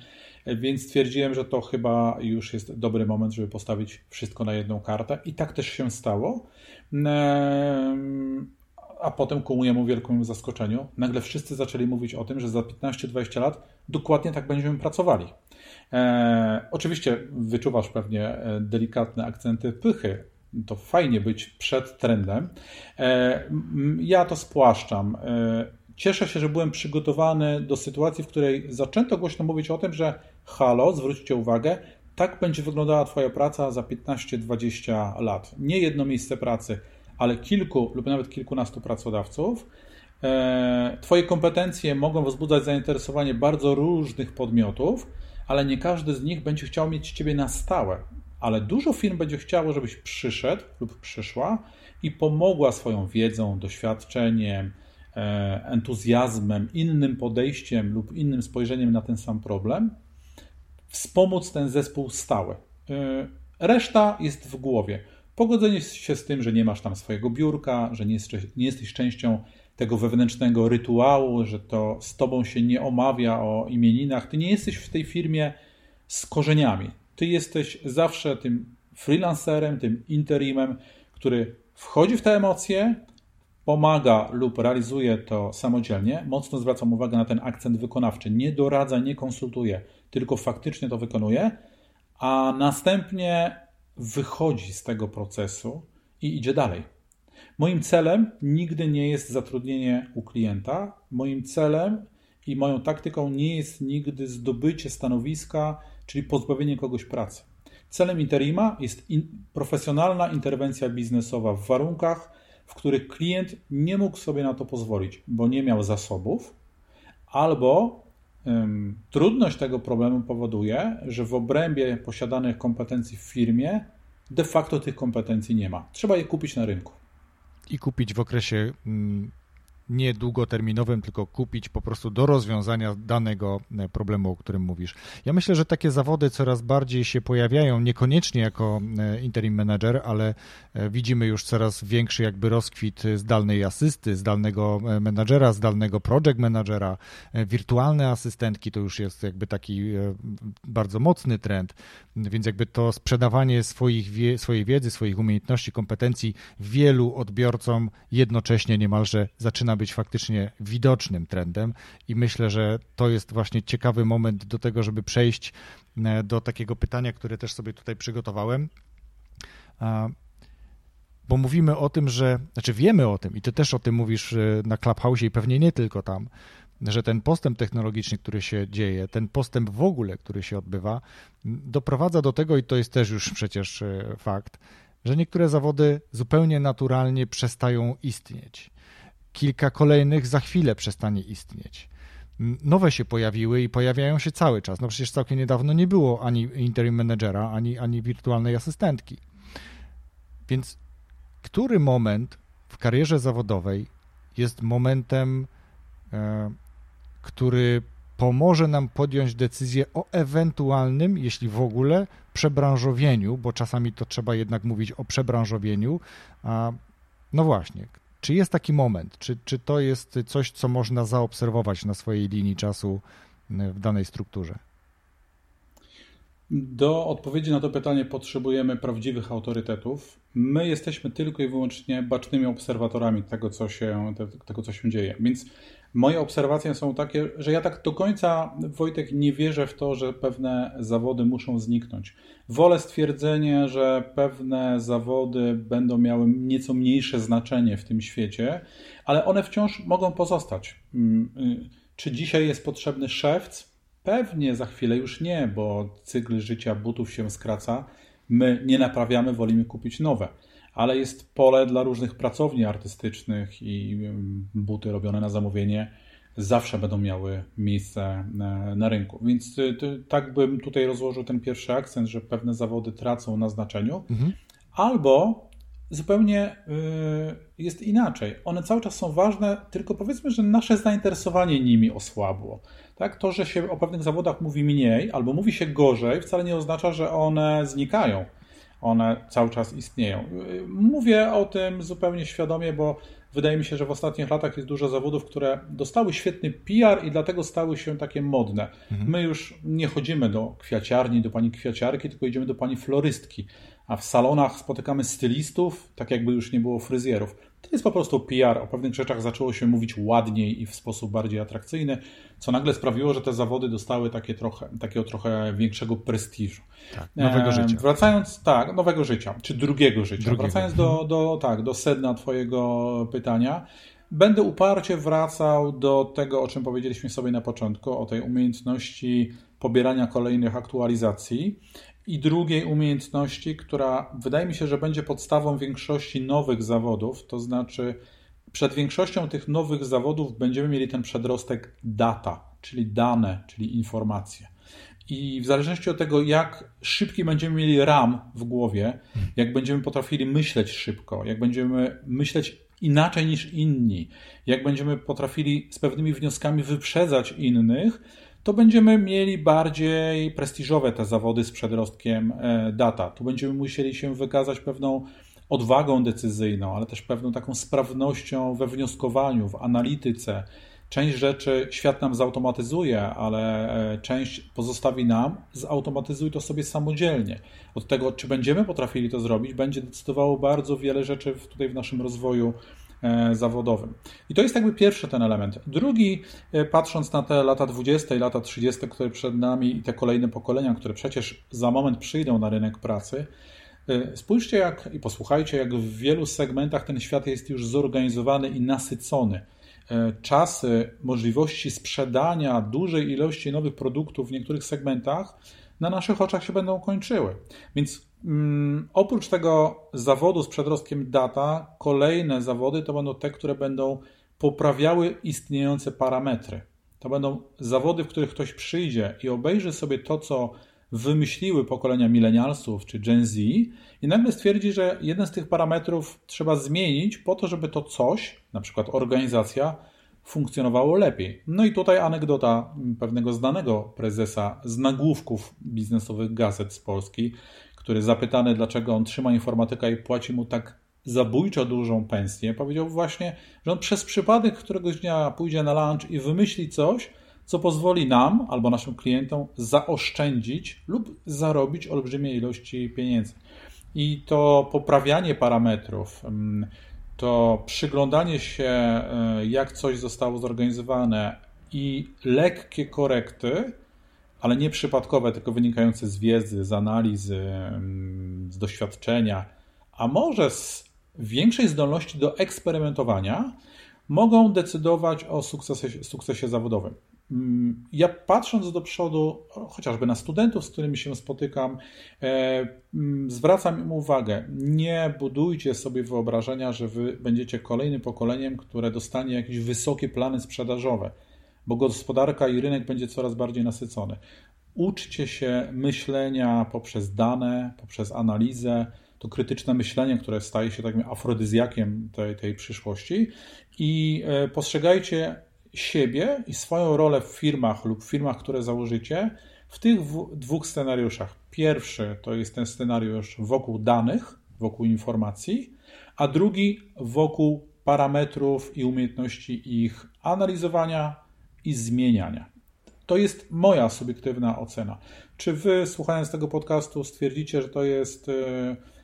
mhm. więc stwierdziłem, że to chyba już jest dobry moment, żeby postawić wszystko na jedną kartę i tak też się stało a potem ku mojemu wielkiemu zaskoczeniu nagle wszyscy zaczęli mówić o tym, że za 15-20 lat dokładnie tak będziemy pracowali. E, oczywiście wyczuwasz pewnie e, delikatne akcenty pychy. To fajnie być przed trendem. E, ja to spłaszczam. Cieszę się, że byłem przygotowany do sytuacji, w której zaczęto głośno mówić o tym, że halo, zwróćcie uwagę, tak będzie wyglądała Twoja praca za 15-20 lat. Nie jedno miejsce pracy, ale kilku lub nawet kilkunastu pracodawców. E, twoje kompetencje mogą wzbudzać zainteresowanie bardzo różnych podmiotów, ale nie każdy z nich będzie chciał mieć Ciebie na stałe. Ale dużo firm będzie chciało, żebyś przyszedł lub przyszła i pomogła swoją wiedzą, doświadczeniem, e, entuzjazmem, innym podejściem lub innym spojrzeniem na ten sam problem, wspomóc ten zespół stały. E, reszta jest w głowie. Pogodzenie się z tym, że nie masz tam swojego biurka, że nie, nie jesteś częścią tego wewnętrznego rytuału, że to z tobą się nie omawia o imieninach. Ty nie jesteś w tej firmie z korzeniami. Ty jesteś zawsze tym freelancerem, tym interimem, który wchodzi w te emocje, pomaga lub realizuje to samodzielnie. Mocno zwracam uwagę na ten akcent wykonawczy. Nie doradza, nie konsultuje, tylko faktycznie to wykonuje, a następnie wychodzi z tego procesu i idzie dalej. Moim celem nigdy nie jest zatrudnienie u klienta. Moim celem i moją taktyką nie jest nigdy zdobycie stanowiska, czyli pozbawienie kogoś pracy. Celem interima jest in, profesjonalna interwencja biznesowa w warunkach, w których klient nie mógł sobie na to pozwolić, bo nie miał zasobów, albo Trudność tego problemu powoduje, że w obrębie posiadanych kompetencji w firmie de facto tych kompetencji nie ma. Trzeba je kupić na rynku. I kupić w okresie mm, nie długoterminowym, tylko kupić po prostu do rozwiązania danego e, problemu, o którym mówisz. Ja myślę, że takie zawody coraz bardziej się pojawiają, niekoniecznie jako e, interim manager, ale e, widzimy już coraz większy jakby rozkwit zdalnej asysty, zdalnego menadżera, zdalnego project managera, wirtualne asystentki to już jest jakby taki bardzo mocny trend, więc jakby to sprzedawanie swoich, swojej wiedzy, swoich umiejętności, kompetencji wielu odbiorcom jednocześnie niemalże zaczyna być faktycznie widocznym trendem i myślę, że to jest właśnie ciekawy moment do tego, żeby przejść e, do takiego pytania, które też sobie tutaj przygotowałem. Bo mówimy o tym, że, znaczy wiemy o tym i ty też o tym mówisz e, na Clubhouse i pewnie nie tylko tam, że ten postęp technologiczny, który się dzieje, ten postęp w ogóle, który się odbywa, doprowadza do tego, i to jest też już przecież e, fakt, że niektóre zawody zupełnie naturalnie przestają istnieć kilka kolejnych za chwilę przestanie istnieć. nowe się pojawiły i pojawiają się cały czas. No przecież całkiem niedawno nie było ani interim managera, ani, ani wirtualnej asystentki. Więc który moment w karierze zawodowej jest momentem, e, który pomoże nam podjąć decyzję o ewentualnym, jeśli w ogóle, przebranżowieniu, bo czasami to trzeba jednak mówić o przebranżowieniu. No właśnie, czy jest taki moment? Czy, czy to jest coś, co można zaobserwować na swojej linii czasu e, w danej strukturze? Do odpowiedzi na to pytanie potrzebujemy prawdziwych autorytetów. My jesteśmy tylko i wyłącznie bacznymi obserwatorami tego, co się, tego, co się dzieje. Więc moje obserwacje są takie, że ja tak do końca, Wojtek, nie wierzę w to, że pewne zawody muszą zniknąć. Wolę stwierdzenie, że pewne zawody będą miały nieco mniejsze znaczenie w tym świecie, ale one wciąż mogą pozostać. Mm, y, czy dzisiaj jest potrzebny szewc? Pewnie za chwilę już nie, bo cykl życia butów się skraca. My nie naprawiamy, wolimy kupić nowe. Ale jest pole dla różnych pracowni artystycznych i buty robione na zamówienie zawsze będą miały miejsce na, na rynku. Więc ty, tak bym tutaj rozłożył ten pierwszy akcent, że pewne zawody tracą na znaczeniu, mhm. albo zupełnie y, jest inaczej. One cały czas są ważne, tylko powiedzmy, że nasze zainteresowanie nimi osłabło. Tak? To, że się o pewnych zawodach mówi mniej albo mówi się gorzej, wcale nie oznacza, że one znikają. One cały czas istnieją. Mówię o tym zupełnie świadomie, bo wydaje mi się, że w ostatnich latach jest dużo zawodów, które dostały świetny PR i dlatego stały się takie modne. Mhm. My już nie chodzimy do kwiaciarni, do pani kwiaciarki, tylko idziemy do pani florystki a w salonach spotykamy stylistów, tak jakby już nie było fryzjerów. To jest po prostu PR. O pewnych rzeczach zaczęło się mówić ładniej i w sposób bardziej atrakcyjny, co nagle sprawiło, że te zawody dostały takie trochę, takiego trochę większego prestiżu. Tak, nowego życia. Wracając, tak, nowego życia, czy drugiego życia. Drugiego. Wracając do, do, tak, do sedna Twojego pytania, będę uparcie wracał do tego, o czym powiedzieliśmy sobie na początku, o tej umiejętności pobierania kolejnych aktualizacji i drugiej umiejętności, która wydaje mi się, że będzie podstawą większości nowych zawodów, to znaczy przed większością tych nowych zawodów będziemy mieli ten przedrostek data, czyli dane, czyli informacje. I w zależności od tego, jak szybki będziemy mieli RAM w głowie, jak będziemy potrafili myśleć szybko, jak będziemy myśleć inaczej niż inni, jak będziemy potrafili z pewnymi wnioskami wyprzedzać innych, to będziemy mieli bardziej prestiżowe te zawody z przedrostkiem e, data. Tu będziemy musieli się wykazać pewną odwagą decyzyjną, ale też pewną taką sprawnością we wnioskowaniu, w analityce. Część rzeczy świat nam zautomatyzuje, ale e, część pozostawi nam, zautomatyzuj to sobie samodzielnie. Od tego, czy będziemy potrafili to zrobić, będzie decydowało bardzo wiele rzeczy tutaj w naszym rozwoju zawodowym. I to jest jakby pierwszy ten element. Drugi, e, patrząc na te lata 20 i lata 30, które przed nami i te kolejne pokolenia, które przecież za moment przyjdą na rynek pracy, e, Spójrzcie jak i posłuchajcie, jak w wielu segmentach ten świat jest już zorganizowany i nasycony. Czasy, możliwości sprzedania dużej ilości nowych produktów w niektórych segmentach na naszych oczach się będą kończyły. Więc oprócz tego zawodu z przedrostkiem data, kolejne zawody to będą te, które będą poprawiały istniejące parametry. To będą zawody, w których ktoś przyjdzie i obejrzy sobie to, co wymyśliły pokolenia milenialsów czy Gen Z i nagle stwierdzi, że jeden z tych parametrów trzeba zmienić po to, żeby to coś, na przykład organizacja, funkcjonowało lepiej. No i tutaj anegdota pewnego znanego prezesa z nagłówków biznesowych gazet z Polski, który zapytany, dlaczego on trzyma informatyka i płaci mu tak zabójczo dużą pensję, powiedział właśnie, że on przez przypadek któregoś dnia pójdzie na lunch i wymyśli coś, co pozwoli nam albo naszym klientom zaoszczędzić lub zarobić olbrzymie ilości pieniędzy. I to poprawianie parametrów, mm, to przyglądanie się, e, jak coś zostało zorganizowane i lekkie korekty, ale nie przypadkowe, tylko wynikające z wiedzy, z analizy, mm, z doświadczenia, a może z większej zdolności do eksperymentowania, mogą decydować o sukcesie, sukcesie zawodowym. Mm, ja patrząc do przodu, chociażby na studentów, z którymi się spotykam, e, mm, zwracam im uwagę, nie budujcie sobie wyobrażenia, że wy będziecie kolejnym pokoleniem, które dostanie jakieś wysokie plany sprzedażowe bo gospodarka i rynek będzie coraz bardziej nasycony. Uczcie się myślenia poprzez dane, poprzez analizę, to krytyczne myślenie, które staje się takim afrodyzjakiem tej, tej przyszłości i e, postrzegajcie siebie i swoją rolę w firmach lub firmach, które założycie, w tych dwóch scenariuszach. Pierwszy to jest ten scenariusz wokół danych, wokół informacji, a drugi wokół parametrów i umiejętności ich analizowania i zmieniania. To jest moja subiektywna ocena. Czy wy, słuchając tego podcastu, stwierdzicie, że to jest e,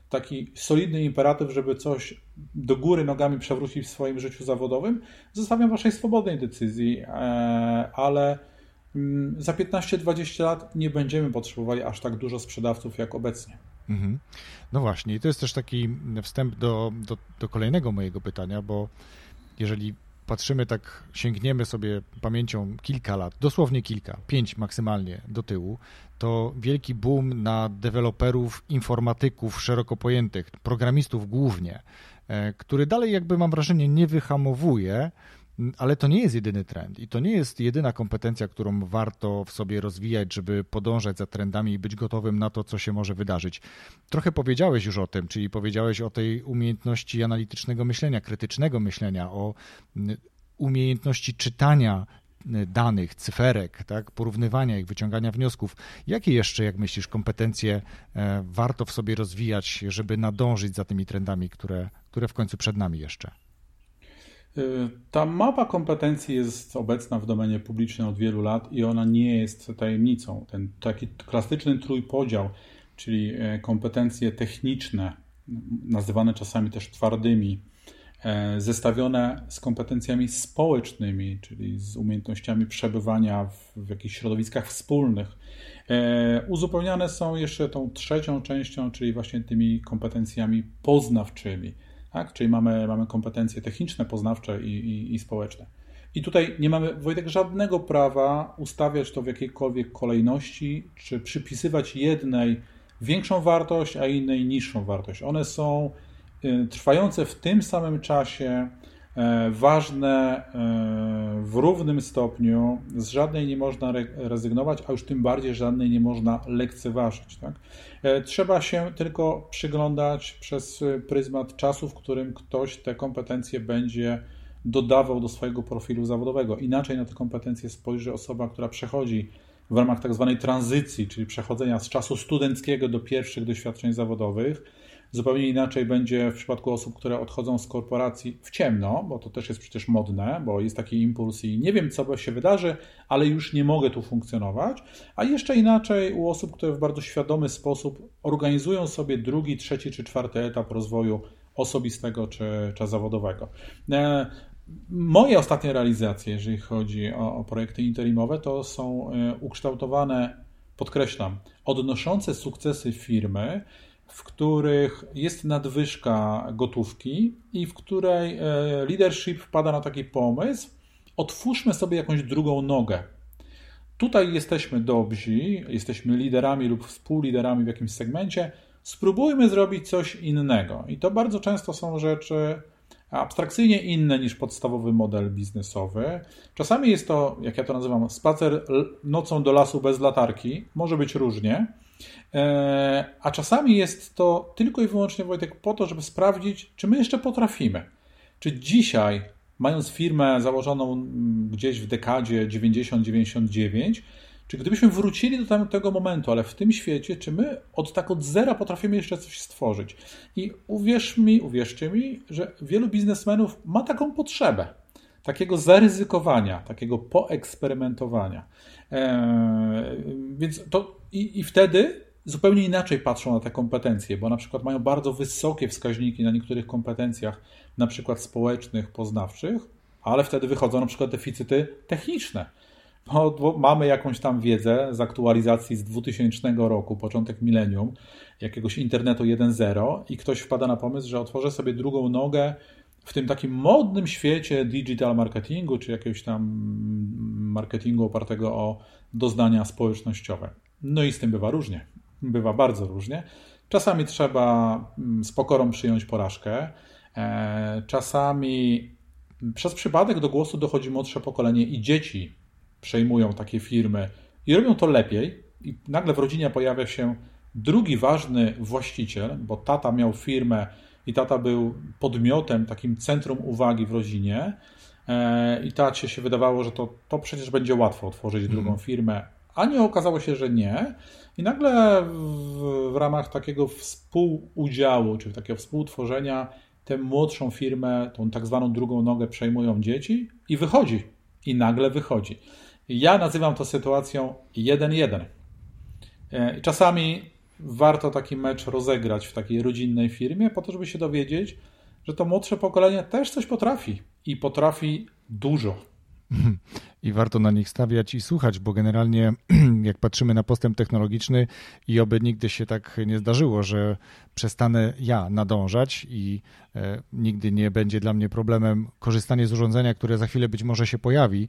taki solidny imperatyw, żeby coś do góry nogami przewrócić w swoim życiu zawodowym? Zostawiam waszej swobodnej decyzji, e, ale mm, za 15-20 lat nie będziemy potrzebowali aż tak dużo sprzedawców jak obecnie. Mhm. No właśnie, i to jest też taki wstęp do, do, do kolejnego mojego pytania, bo jeżeli patrzymy tak, sięgniemy sobie pamięcią kilka lat, dosłownie kilka, pięć maksymalnie do tyłu, to wielki boom na deweloperów, informatyków szeroko pojętych, programistów głównie, e, który dalej jakby mam wrażenie nie wyhamowuje, ale to nie jest jedyny trend i to nie jest jedyna kompetencja, którą warto w sobie rozwijać, żeby podążać za trendami i być gotowym na to, co się może wydarzyć. Trochę powiedziałeś już o tym, czyli powiedziałeś o tej umiejętności analitycznego myślenia, krytycznego myślenia, o umiejętności czytania danych, cyferek, tak, porównywania ich, wyciągania wniosków. Jakie jeszcze, jak myślisz, kompetencje e, warto w sobie rozwijać, żeby nadążyć za tymi trendami, które, które w końcu przed nami jeszcze? Y, ta mapa kompetencji jest obecna w domenie publicznej od wielu lat i ona nie jest tajemnicą. Ten taki klasyczny trójpodział, czyli e, kompetencje techniczne, nazywane czasami też twardymi, e, zestawione z kompetencjami społecznymi, czyli z umiejętnościami przebywania w, w jakichś środowiskach wspólnych. E, uzupełniane są jeszcze tą trzecią częścią, czyli właśnie tymi kompetencjami poznawczymi tak? Czyli mamy, mamy kompetencje techniczne, poznawcze i, i, i społeczne. I tutaj nie mamy, Wojtek, żadnego prawa ustawiać to w jakiejkolwiek kolejności, czy przypisywać jednej większą wartość, a innej niższą wartość. One są y, trwające w tym samym czasie, ważne e, w równym stopniu, z żadnej nie można rezygnować, a już tym bardziej żadnej nie można lekceważyć. Tak? E, trzeba się tylko przyglądać przez pryzmat czasu, w którym ktoś te kompetencje będzie dodawał do swojego profilu zawodowego. Inaczej na te kompetencje spojrzy osoba, która przechodzi w ramach tak zwanej tranzycji, czyli przechodzenia z czasu studenckiego do pierwszych doświadczeń zawodowych Zupełnie inaczej będzie w przypadku osób, które odchodzą z korporacji w ciemno, bo to też jest przecież modne, bo jest taki impuls i nie wiem, co się wydarzy, ale już nie mogę tu funkcjonować. A jeszcze inaczej u osób, które w bardzo świadomy sposób organizują sobie drugi, trzeci czy czwarty etap rozwoju osobistego czy, czy zawodowego. E, moje ostatnie realizacje, jeżeli chodzi o, o projekty interimowe, to są e, ukształtowane, podkreślam, odnoszące sukcesy firmy w których jest nadwyżka gotówki i w której e, leadership wpada na taki pomysł, otwórzmy sobie jakąś drugą nogę. Tutaj jesteśmy dobrzy, jesteśmy liderami lub współliderami w jakimś segmencie, spróbujmy zrobić coś innego. I to bardzo często są rzeczy abstrakcyjnie inne niż podstawowy model biznesowy. Czasami jest to, jak ja to nazywam, spacer nocą do lasu bez latarki. Może być różnie. E, a czasami jest to tylko i wyłącznie, Wojtek, po to, żeby sprawdzić, czy my jeszcze potrafimy. Czy dzisiaj, mając firmę założoną mm, gdzieś w dekadzie 90-99, czy gdybyśmy wrócili do tamtego momentu, ale w tym świecie, czy my od tak od zera potrafimy jeszcze coś stworzyć? I uwierz mi, uwierzcie mi, że wielu biznesmenów ma taką potrzebę. Takiego zaryzykowania, takiego poeksperymentowania. Eee, więc to i, i wtedy zupełnie inaczej patrzą na te kompetencje, bo na przykład mają bardzo wysokie wskaźniki na niektórych kompetencjach, na przykład społecznych, poznawczych, ale wtedy wychodzą na przykład deficyty techniczne. Bo mamy jakąś tam wiedzę z aktualizacji z 2000 roku, początek milenium, jakiegoś internetu 1.0 i ktoś wpada na pomysł, że otworzę sobie drugą nogę w tym takim modnym świecie digital marketingu, czy jakiegoś tam marketingu opartego o doznania społecznościowe. No i z tym bywa różnie. Bywa bardzo różnie. Czasami trzeba mm, z pokorą przyjąć porażkę. E, czasami przez przypadek do głosu dochodzi młodsze pokolenie i dzieci przejmują takie firmy i robią to lepiej, i nagle w rodzinie pojawia się drugi ważny właściciel, bo tata miał firmę i tata był podmiotem, takim centrum uwagi w rodzinie. E, I tacie się wydawało, że to, to przecież będzie łatwo otworzyć drugą mm. firmę, a nie okazało się, że nie. I nagle w, w ramach takiego współudziału, czy takiego współtworzenia, tę młodszą firmę, tą tak zwaną drugą nogę przejmują dzieci i wychodzi. I nagle wychodzi. Ja nazywam to sytuacją 1-1. E, czasami warto taki mecz rozegrać w takiej rodzinnej firmie, po to, żeby się dowiedzieć, że to młodsze pokolenie też coś potrafi i potrafi dużo. I warto na nich stawiać i słuchać, bo generalnie jak patrzymy na postęp technologiczny i oby nigdy się tak nie zdarzyło, że przestanę ja nadążać i e, nigdy nie będzie dla mnie problemem korzystanie z urządzenia, które za chwilę być może się pojawi,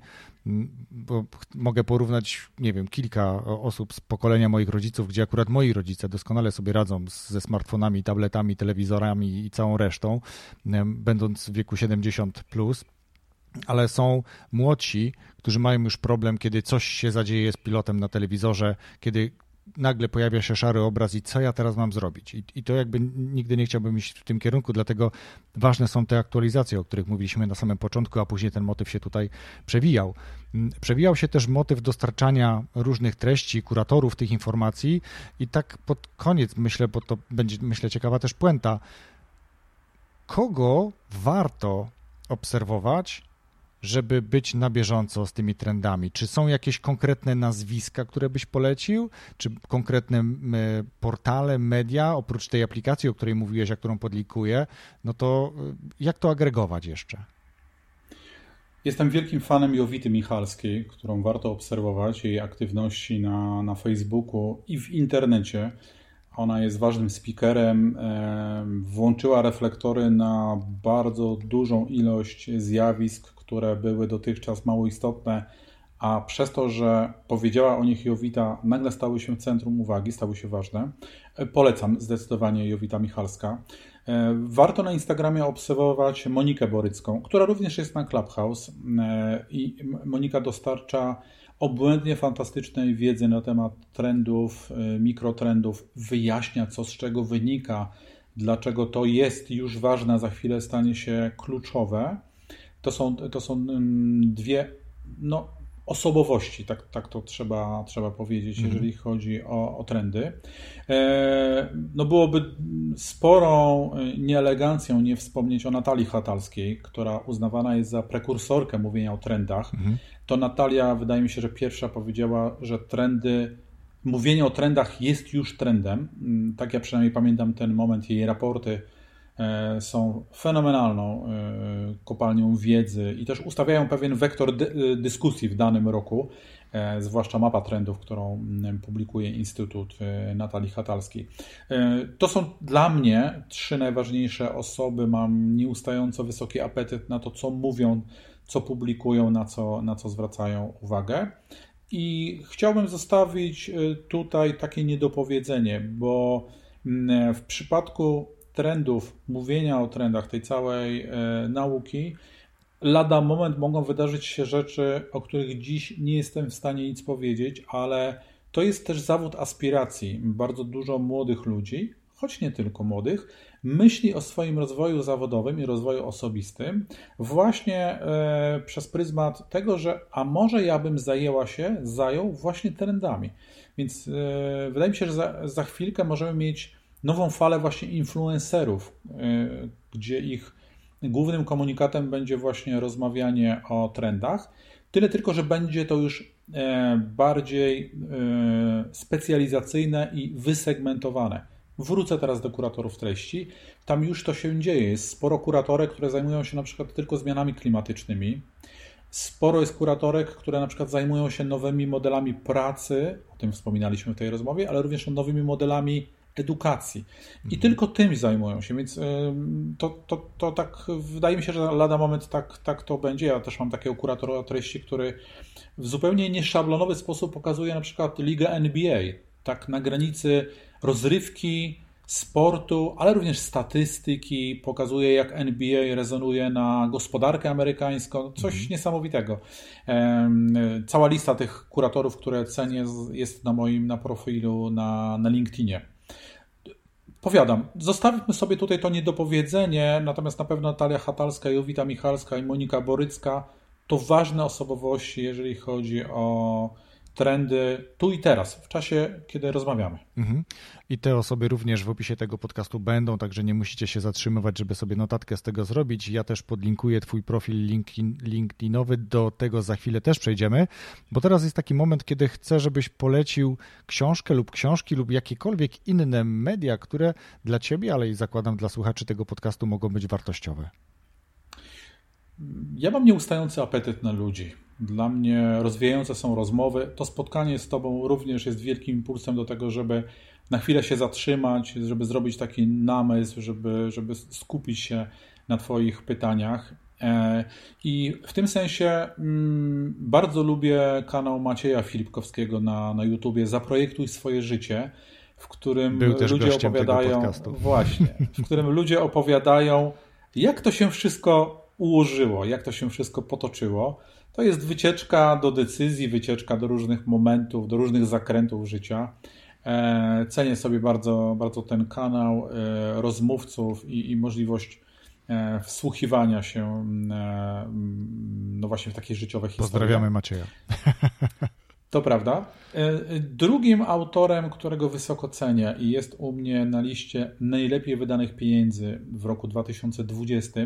bo mogę porównać, nie wiem, kilka osób z pokolenia moich rodziców, gdzie akurat moi rodzice doskonale sobie radzą ze smartfonami, tabletami, telewizorami i całą resztą, będąc w wieku 70 plus ale są młodsi, którzy mają już problem, kiedy coś się zadzieje z pilotem na telewizorze, kiedy nagle pojawia się szary obraz i co ja teraz mam zrobić? I, I, to jakby nigdy nie chciałbym iść w tym kierunku, dlatego ważne są te aktualizacje, o których mówiliśmy na samym początku, a później ten motyw się tutaj przewijał. Mm, przewijał się też motyw dostarczania różnych treści, kuratorów tych informacji i tak pod koniec myślę, bo to będzie myślę ciekawa też puenta, kogo warto obserwować, żeby być na bieżąco z tymi trendami? Czy są jakieś konkretne nazwiska, które byś polecił? Czy konkretne portale, media, oprócz tej aplikacji, o której mówiłeś, a którą podlikuję, no to y, jak to agregować jeszcze? Jestem wielkim fanem Jowity Michalskiej, którą warto obserwować, jej aktywności na, na Facebooku i w internecie. Ona jest ważnym speakerem, włączyła reflektory na bardzo dużą ilość zjawisk, które były dotychczas mało istotne, a przez to, że powiedziała o nich Jowita, nagle stały się centrum uwagi, stały się ważne. Polecam zdecydowanie Jowita Michalska. E, warto na Instagramie obserwować Monikę Borycką, która również jest na Clubhouse e, i Monika dostarcza obłędnie fantastycznej wiedzy na temat trendów, e, mikrotrendów, wyjaśnia co z czego wynika, dlaczego to jest już ważne, za chwilę stanie się kluczowe. To są, to są mm, dwie no, osobowości, tak, tak to trzeba, trzeba powiedzieć, mhm. jeżeli chodzi o, o trendy. E, no byłoby sporą e, nieelegancją nie wspomnieć o Natalii Hatalskiej, która uznawana jest za prekursorkę mówienia o trendach. Mhm. To Natalia, wydaje mi się, że pierwsza powiedziała, że trendy, mówienie o trendach jest już trendem. Mm, tak ja przynajmniej pamiętam ten moment, jej raporty są fenomenalną e, kopalnią wiedzy i też ustawiają pewien wektor e, dyskusji w danym roku, zwłaszcza mapa trendów, którą publikuje Instytut Natalii Hatalskiej. To są dla mnie trzy najważniejsze osoby. Mam nieustająco wysoki apetyt na to, co mówią, co publikują, na co, na co zwracają uwagę. I chciałbym zostawić tutaj takie niedopowiedzenie, bo w przypadku trendów, mówienia o trendach, tej całej e, nauki, lada moment mogą wydarzyć się rzeczy, o których dziś nie jestem w stanie nic powiedzieć, ale to jest też zawód aspiracji. Bardzo dużo młodych ludzi, choć nie tylko młodych, myśli o swoim rozwoju zawodowym i rozwoju osobistym właśnie e, przez pryzmat tego, że a może ja bym zajęła się, zajął właśnie trendami. Więc e, wydaje mi się, że za, za chwilkę możemy mieć nową falę właśnie influencerów, y, gdzie ich głównym komunikatem będzie właśnie rozmawianie o trendach. Tyle tylko, że będzie to już e, bardziej e, specjalizacyjne i wysegmentowane. Wrócę teraz do kuratorów treści. Tam już to się dzieje. Jest sporo kuratorek, które zajmują się na przykład tylko zmianami klimatycznymi. Sporo jest kuratorek, które na przykład zajmują się nowymi modelami pracy, o tym wspominaliśmy w tej rozmowie, ale również nowymi modelami edukacji. I mhm. tylko tym zajmują się, więc to, to, to tak wydaje mi się, że lada moment tak, tak to będzie. Ja też mam takiego kuratora treści, który w zupełnie nieszablonowy sposób pokazuje na przykład ligę NBA, tak na granicy rozrywki, sportu, ale również statystyki, pokazuje jak NBA rezonuje na gospodarkę amerykańską, coś mhm. niesamowitego. Cała lista tych kuratorów, które cenię, jest na moim na profilu na, na LinkedInie. Powiadam, zostawmy sobie tutaj to niedopowiedzenie, natomiast na pewno Natalia Hatalska, Jowita Michalska i Monika Borycka to ważne osobowości, jeżeli chodzi o trendy tu i teraz, w czasie, kiedy rozmawiamy. Mhm. I te osoby również w opisie tego podcastu będą, także nie musicie się zatrzymywać, żeby sobie notatkę z tego zrobić. Ja też podlinkuję Twój profil LinkedIn, LinkedInowy, do tego za chwilę też przejdziemy, bo teraz jest taki moment, kiedy chcę, żebyś polecił książkę lub książki lub jakiekolwiek inne media, które dla Ciebie, ale i zakładam dla słuchaczy tego podcastu mogą być wartościowe. Ja mam nieustający apetyt na ludzi. Dla mnie rozwijające są rozmowy. To spotkanie z Tobą również jest wielkim impulsem do tego, żeby na chwilę się zatrzymać, żeby zrobić taki namysł, żeby, żeby skupić się na Twoich pytaniach. E, I w tym sensie mm, bardzo lubię kanał Macieja Filipkowskiego na, na YouTubie Zaprojektuj swoje życie, w którym ludzie opowiadają właśnie, w którym ludzie opowiadają, jak to się wszystko ułożyło, jak to się wszystko potoczyło. To jest wycieczka do decyzji, wycieczka do różnych momentów, do różnych zakrętów życia. E, cenię sobie bardzo, bardzo ten kanał e, rozmówców i, i możliwość e, wsłuchiwania się no właśnie w takie życiowe historie. Pozdrawiamy Macieja. To prawda. E, drugim autorem, którego wysoko cenię i jest u mnie na liście najlepiej wydanych pieniędzy w roku 2020,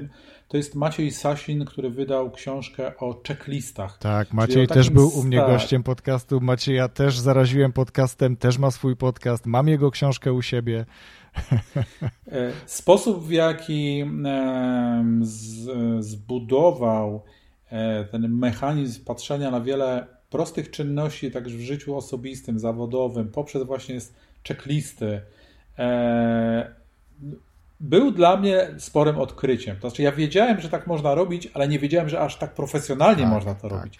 to jest Maciej Sasin, który wydał książkę o checklistach. Tak, Maciej też był u mnie gościem podcastu. Macieja też zaraziłem podcastem, też ma swój podcast, mam jego książkę u siebie. E, sposób, w jaki zbudował e, ten mechanizm patrzenia na wiele prostych czynności, także w życiu osobistym, zawodowym, poprzez właśnie checklisty, e, był dla mnie sporym odkryciem. To znaczy, ja wiedziałem, że tak można robić, ale nie wiedziałem, że aż tak profesjonalnie tak, można to tak. robić.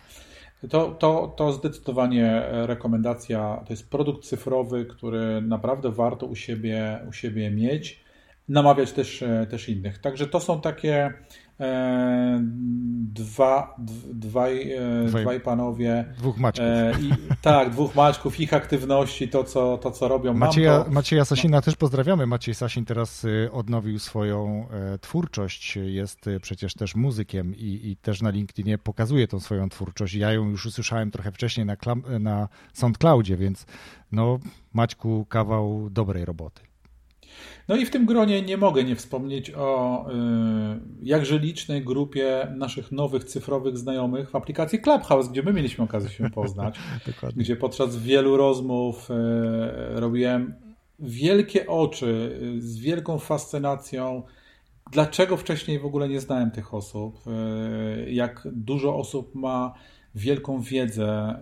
To, to, to zdecydowanie rekomendacja. To jest produkt cyfrowy, który naprawdę warto u siebie, u siebie mieć. Namawiać też, też innych. Także to są takie E, dwa, dwaj, e, dwaj panowie. Dwóch Maćków. E, I, tak, dwóch Maćków, ich aktywności, to co, to, co robią. Macieja, to, Macieja Sasina no. też pozdrawiamy. Maciej Sasin teraz odnowił swoją twórczość, jest przecież też muzykiem i, i też na LinkedInie pokazuje tą swoją twórczość. Ja ją już usłyszałem trochę wcześniej na, na SoundCloudzie, więc no Maćku kawał dobrej roboty. No i w tym gronie nie mogę nie wspomnieć o y, jakże licznej grupie naszych nowych cyfrowych znajomych w aplikacji Clubhouse, gdzie my mieliśmy okazję się poznać, gdzie podczas wielu rozmów y, robiłem wielkie oczy y, z wielką fascynacją. Dlaczego wcześniej w ogóle nie znałem tych osób? Jak dużo osób ma wielką wiedzę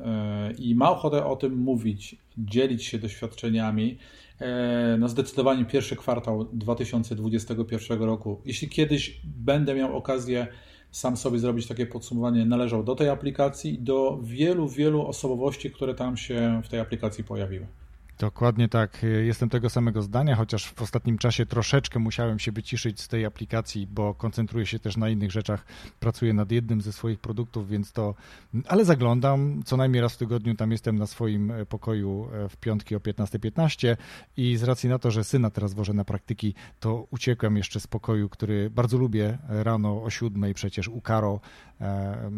i ma ochotę o tym mówić, dzielić się doświadczeniami. E, no zdecydowanie pierwszy kwartał 2021 roku. Jeśli kiedyś będę miał okazję sam sobie zrobić takie podsumowanie, należał do tej aplikacji i do wielu, wielu osobowości, które tam się w tej aplikacji pojawiły. Dokładnie tak. Jestem tego samego zdania, chociaż w ostatnim czasie troszeczkę musiałem się wyciszyć z tej aplikacji, bo koncentruję się też na innych rzeczach. Pracuję nad jednym ze swoich produktów, więc to. Ale zaglądam co najmniej raz w tygodniu. Tam jestem na swoim e, pokoju e, w piątki o 15.15 .15 i z racji na to, że syna teraz wożę na praktyki, to uciekłem jeszcze z pokoju, który bardzo lubię rano o 7 przecież u Karo E,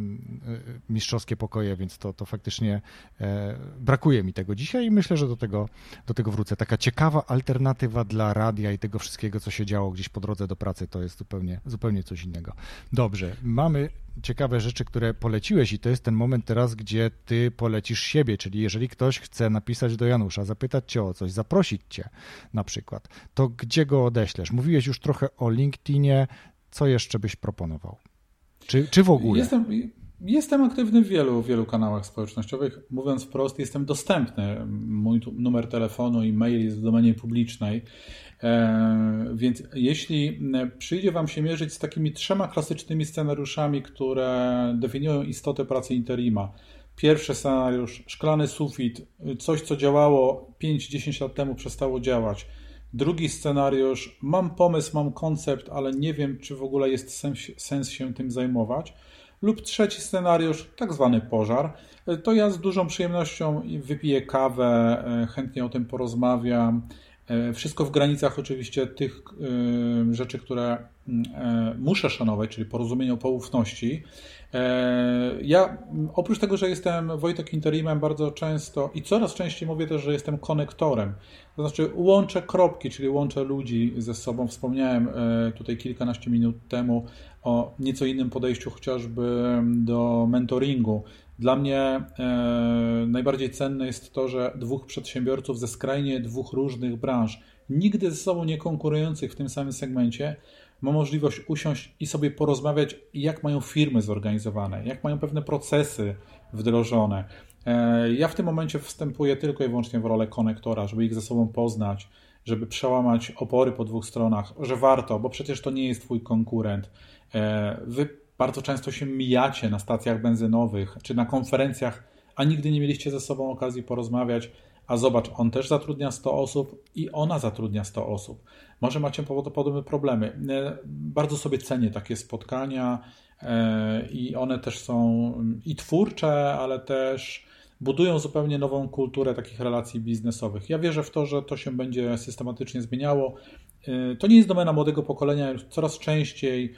mistrzowskie pokoje, więc to, to faktycznie e, brakuje mi tego dzisiaj i myślę, że do tego, do tego wrócę. Taka ciekawa alternatywa dla radia i tego wszystkiego, co się działo gdzieś po drodze do pracy, to jest zupełnie, zupełnie coś innego. Dobrze, mamy ciekawe rzeczy, które poleciłeś i to jest ten moment teraz, gdzie ty polecisz siebie, czyli jeżeli ktoś chce napisać do Janusza, zapytać cię o coś, zaprosić cię na przykład, to gdzie go odeślesz? Mówiłeś już trochę o LinkedInie, co jeszcze byś proponował? Czy, czy w ogóle? Jestem, jestem aktywny w wielu, wielu kanałach społecznościowych. Mówiąc wprost, jestem dostępny. Mój numer telefonu i mail jest w domenie publicznej. E, więc jeśli przyjdzie Wam się mierzyć z takimi trzema klasycznymi scenariuszami, które definiują istotę pracy interima. Pierwszy scenariusz, szklany sufit, coś co działało 5-10 lat temu przestało działać Drugi scenariusz, mam pomysł, mam koncept, ale nie wiem, czy w ogóle jest sens, sens się tym zajmować. Lub trzeci scenariusz, tak zwany pożar. To ja z dużą przyjemnością wypiję kawę, e, chętnie o tym porozmawiam. E, wszystko w granicach oczywiście tych e, rzeczy, które muszę szanować, czyli porozumienie o poufności. Ja oprócz tego, że jestem Wojtek Interimem bardzo często i coraz częściej mówię też, że jestem konektorem. To znaczy łączę kropki, czyli łączę ludzi ze sobą. Wspomniałem tutaj kilkanaście minut temu o nieco innym podejściu chociażby do mentoringu. Dla mnie e, najbardziej cenne jest to, że dwóch przedsiębiorców ze skrajnie dwóch różnych branż, nigdy ze sobą nie konkurujących w tym samym segmencie, ma możliwość usiąść i sobie porozmawiać, jak mają firmy zorganizowane, jak mają pewne procesy wdrożone. E, ja w tym momencie wstępuję tylko i wyłącznie w rolę konektora, żeby ich ze sobą poznać, żeby przełamać opory po dwóch stronach, że warto, bo przecież to nie jest Twój konkurent. E, wy bardzo często się mijacie na stacjach benzynowych czy na konferencjach, a nigdy nie mieliście ze sobą okazji porozmawiać. A zobacz, on też zatrudnia 100 osób i ona zatrudnia 100 osób. Może macie podobne problemy. E, bardzo sobie cenię takie spotkania e, i one też są i twórcze, ale też budują zupełnie nową kulturę takich relacji biznesowych. Ja wierzę w to, że to się będzie systematycznie zmieniało. To nie jest domena młodego pokolenia, coraz częściej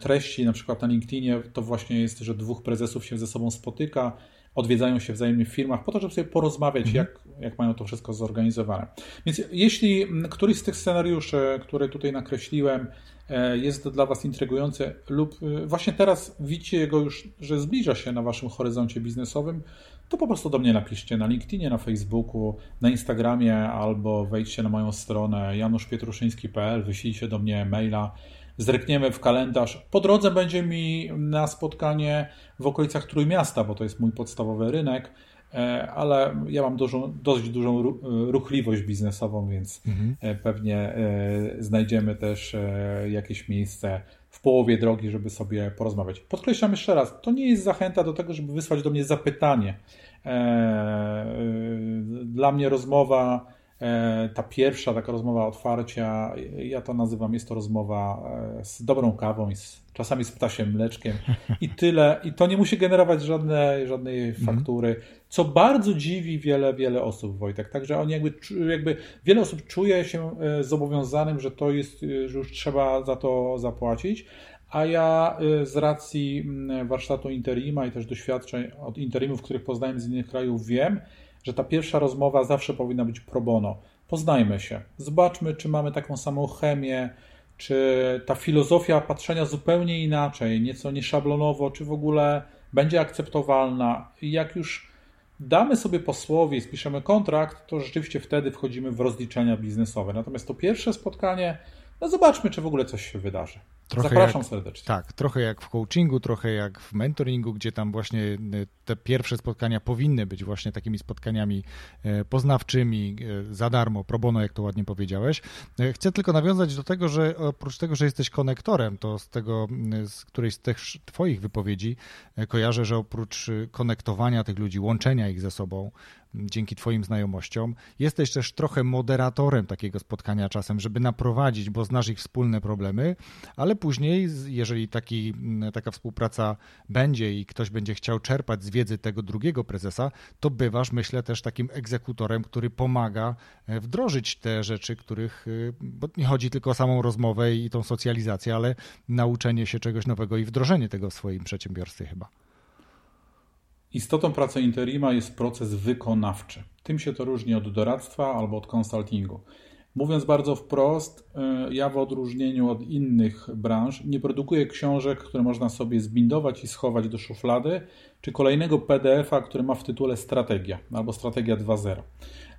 treści, na przykład na LinkedInie, to właśnie jest, że dwóch prezesów się ze sobą spotyka, odwiedzają się wzajemnie w firmach po to, żeby sobie porozmawiać, mhm. jak, jak mają to wszystko zorganizowane. Więc jeśli któryś z tych scenariuszy, które tutaj nakreśliłem, e, jest dla Was intrygujący lub e, właśnie teraz widzicie go już, że zbliża się na Waszym horyzoncie biznesowym, to po prostu do mnie napiszcie na LinkedInie, na Facebooku, na Instagramie albo wejdźcie na moją stronę januszpietruszyński.pl, wyślijcie do mnie maila zrekniemy w kalendarz. Po drodze będzie mi na spotkanie w okolicach Trójmiasta, bo to jest mój podstawowy rynek, e, ale ja mam dużą, dość dużą ruchliwość biznesową, więc mhm. E, pewnie e, znajdziemy też jakieś miejsce w połowie drogi, żeby sobie porozmawiać. Podkreślam jeszcze raz, to nie jest zachęta do tego, żeby wysłać do mnie zapytanie. Dla mnie rozmowa E, ta pierwsza taka rozmowa otwarcia, ja to nazywam, jest to rozmowa e, z dobrą kawą z, czasami z ptasiem mleczkiem i tyle. I to nie musi generować żadnej, żadnej mhm. faktury, co bardzo dziwi wiele, wiele osób, Wojtek. Także oni jakby, jakby wiele osób czuje się e, zobowiązanym, że to jest, że już trzeba za to zapłacić, a ja z racji warsztatu Interima i też doświadczeń od Interimów, których poznałem z innych krajów, wiem, że ta pierwsza rozmowa zawsze powinna być pro bono. Poznajmy się, zobaczmy, czy mamy taką samą chemię, czy ta filozofia patrzenia zupełnie inaczej, nieco nieszablonowo, czy w ogóle będzie akceptowalna. I jak już damy sobie posłowie i spiszemy kontrakt, to rzeczywiście wtedy wchodzimy w rozliczenia biznesowe. Natomiast to pierwsze spotkanie, no zobaczmy, czy w ogóle coś się wydarzy. Trochę Zapraszam jak, serdecznie. Tak, trochę jak w coachingu, trochę jak w mentoringu, gdzie tam właśnie y, te pierwsze spotkania powinny być właśnie takimi spotkaniami e, poznawczymi, e, za darmo, pro bono, jak to ładnie powiedziałeś. E, chcę tylko nawiązać do tego, że oprócz tego, że jesteś konektorem, to z tego, z którejś z tych twoich wypowiedzi kojarzę, że oprócz konektowania tych ludzi, łączenia ich ze sobą, dzięki Twoim znajomościom. Jesteś też trochę moderatorem takiego spotkania czasem, żeby naprowadzić, bo znasz ich wspólne problemy, ale później, jeżeli taki, taka współpraca będzie i ktoś będzie chciał czerpać z wiedzy tego drugiego prezesa, to bywasz, myślę, też takim egzekutorem, który pomaga e, wdrożyć te rzeczy, których, e, bo nie chodzi tylko o samą rozmowę i tą socjalizację, ale nauczenie się czegoś nowego i wdrożenie tego w swoim przedsiębiorstwie chyba. Istotą pracy interima jest proces wykonawczy. Tym się to różni od doradztwa albo od konsultingu. Mówiąc bardzo wprost, e, ja w odróżnieniu od innych branż nie produkuję książek, które można sobie zbindować i schować do szuflady, czy kolejnego PDF-a, który ma w tytule Strategia albo Strategia 2.0.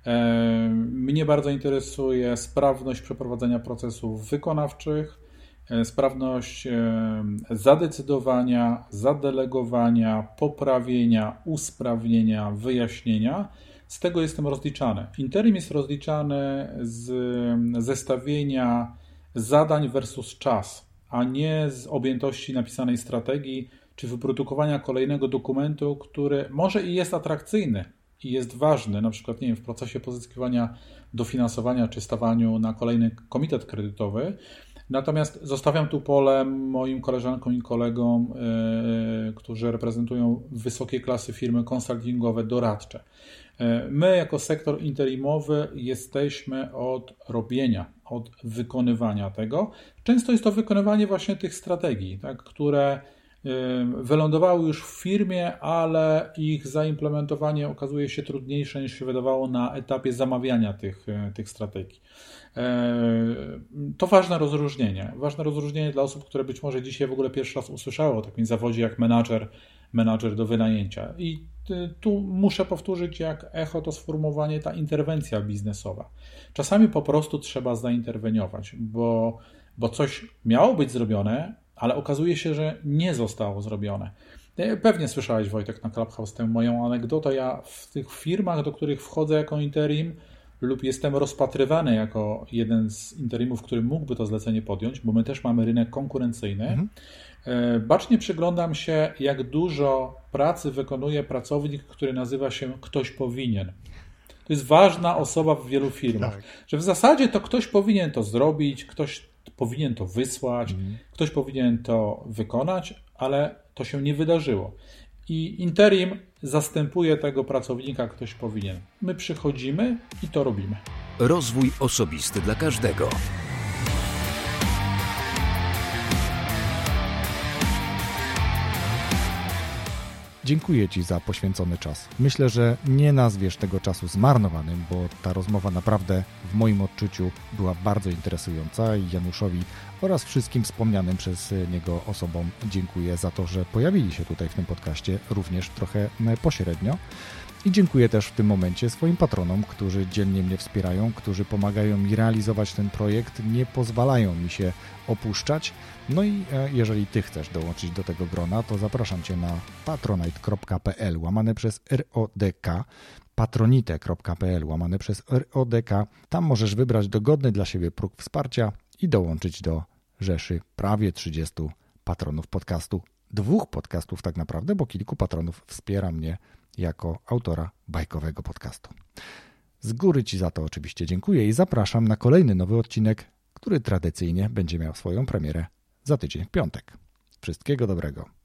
E, mnie bardzo interesuje sprawność przeprowadzenia procesów wykonawczych, E, sprawność e, zadecydowania, zadelegowania, poprawienia, usprawnienia, wyjaśnienia. Z tego jestem rozliczany. Interim jest rozliczany z zestawienia zadań versus czas, a nie z objętości napisanej strategii czy wyprodukowania kolejnego dokumentu, który może i jest atrakcyjny, i jest ważny, na przykład nie wiem, w procesie pozyskiwania dofinansowania czy stawaniu na kolejny komitet kredytowy. Natomiast zostawiam tu pole moim koleżankom i kolegom, yy, którzy reprezentują wysokie klasy firmy konsultingowe, doradcze. Yy, my, jako sektor interimowy, jesteśmy od robienia, od wykonywania tego. Często jest to wykonywanie właśnie tych strategii, tak, które wylądowały już w firmie, ale ich zaimplementowanie okazuje się trudniejsze niż się wydawało na etapie zamawiania tych, e, tych strategii. E, to ważne rozróżnienie. Ważne rozróżnienie dla osób, które być może dzisiaj w ogóle pierwszy raz usłyszały o takim zawodzie jak menadżer, menadżer do wynajęcia. I tu muszę powtórzyć, jak echo to sformułowanie, ta interwencja biznesowa. Czasami po prostu trzeba zainterweniować, bo, bo coś miało być zrobione, ale okazuje się, że nie zostało zrobione. E, pewnie słyszałeś, Wojtek, na Clubhouse tę moją anegdotę. Ja w tych firmach, do których wchodzę jako interim lub jestem rozpatrywany jako jeden z interimów, który mógłby to zlecenie podjąć, bo my też mamy rynek konkurencyjny, mhm. E, bacznie przyglądam się, jak dużo pracy wykonuje pracownik, który nazywa się ktoś powinien. To jest ważna osoba w wielu firmach, tak. że w zasadzie to ktoś powinien to zrobić, ktoś powinien to wysłać, mhm. ktoś powinien to wykonać, ale to się nie wydarzyło. I interim zastępuje tego pracownika, ktoś powinien. My przychodzimy i to robimy. Rozwój osobisty dla każdego. Dziękuję Ci za poświęcony czas. Myślę, że nie nazwiesz tego czasu zmarnowanym, bo ta rozmowa naprawdę w moim odczuciu była bardzo interesująca i Januszowi oraz wszystkim wspomnianym przez niego osobom dziękuję za to, że pojawili się tutaj w tym podcaście również trochę pośrednio. I dziękuję też w tym momencie swoim patronom, którzy dzielnie mnie wspierają, którzy pomagają mi realizować ten projekt, nie pozwalają mi się opuszczać. No i e, jeżeli Ty chcesz dołączyć do tego grona, to zapraszam Cię na patronite.pl łamane przez RODK patronite.pl łamane przez RODK. Tam możesz wybrać dogodny dla siebie próg wsparcia i dołączyć do rzeszy prawie 30 patronów podcastu. Dwóch podcastów tak naprawdę, bo kilku patronów wspiera mnie jako autora bajkowego podcastu. Z góry Ci za to oczywiście dziękuję i zapraszam na kolejny nowy odcinek, który tradycyjnie będzie miał swoją premierę za tydzień w piątek. Wszystkiego dobrego.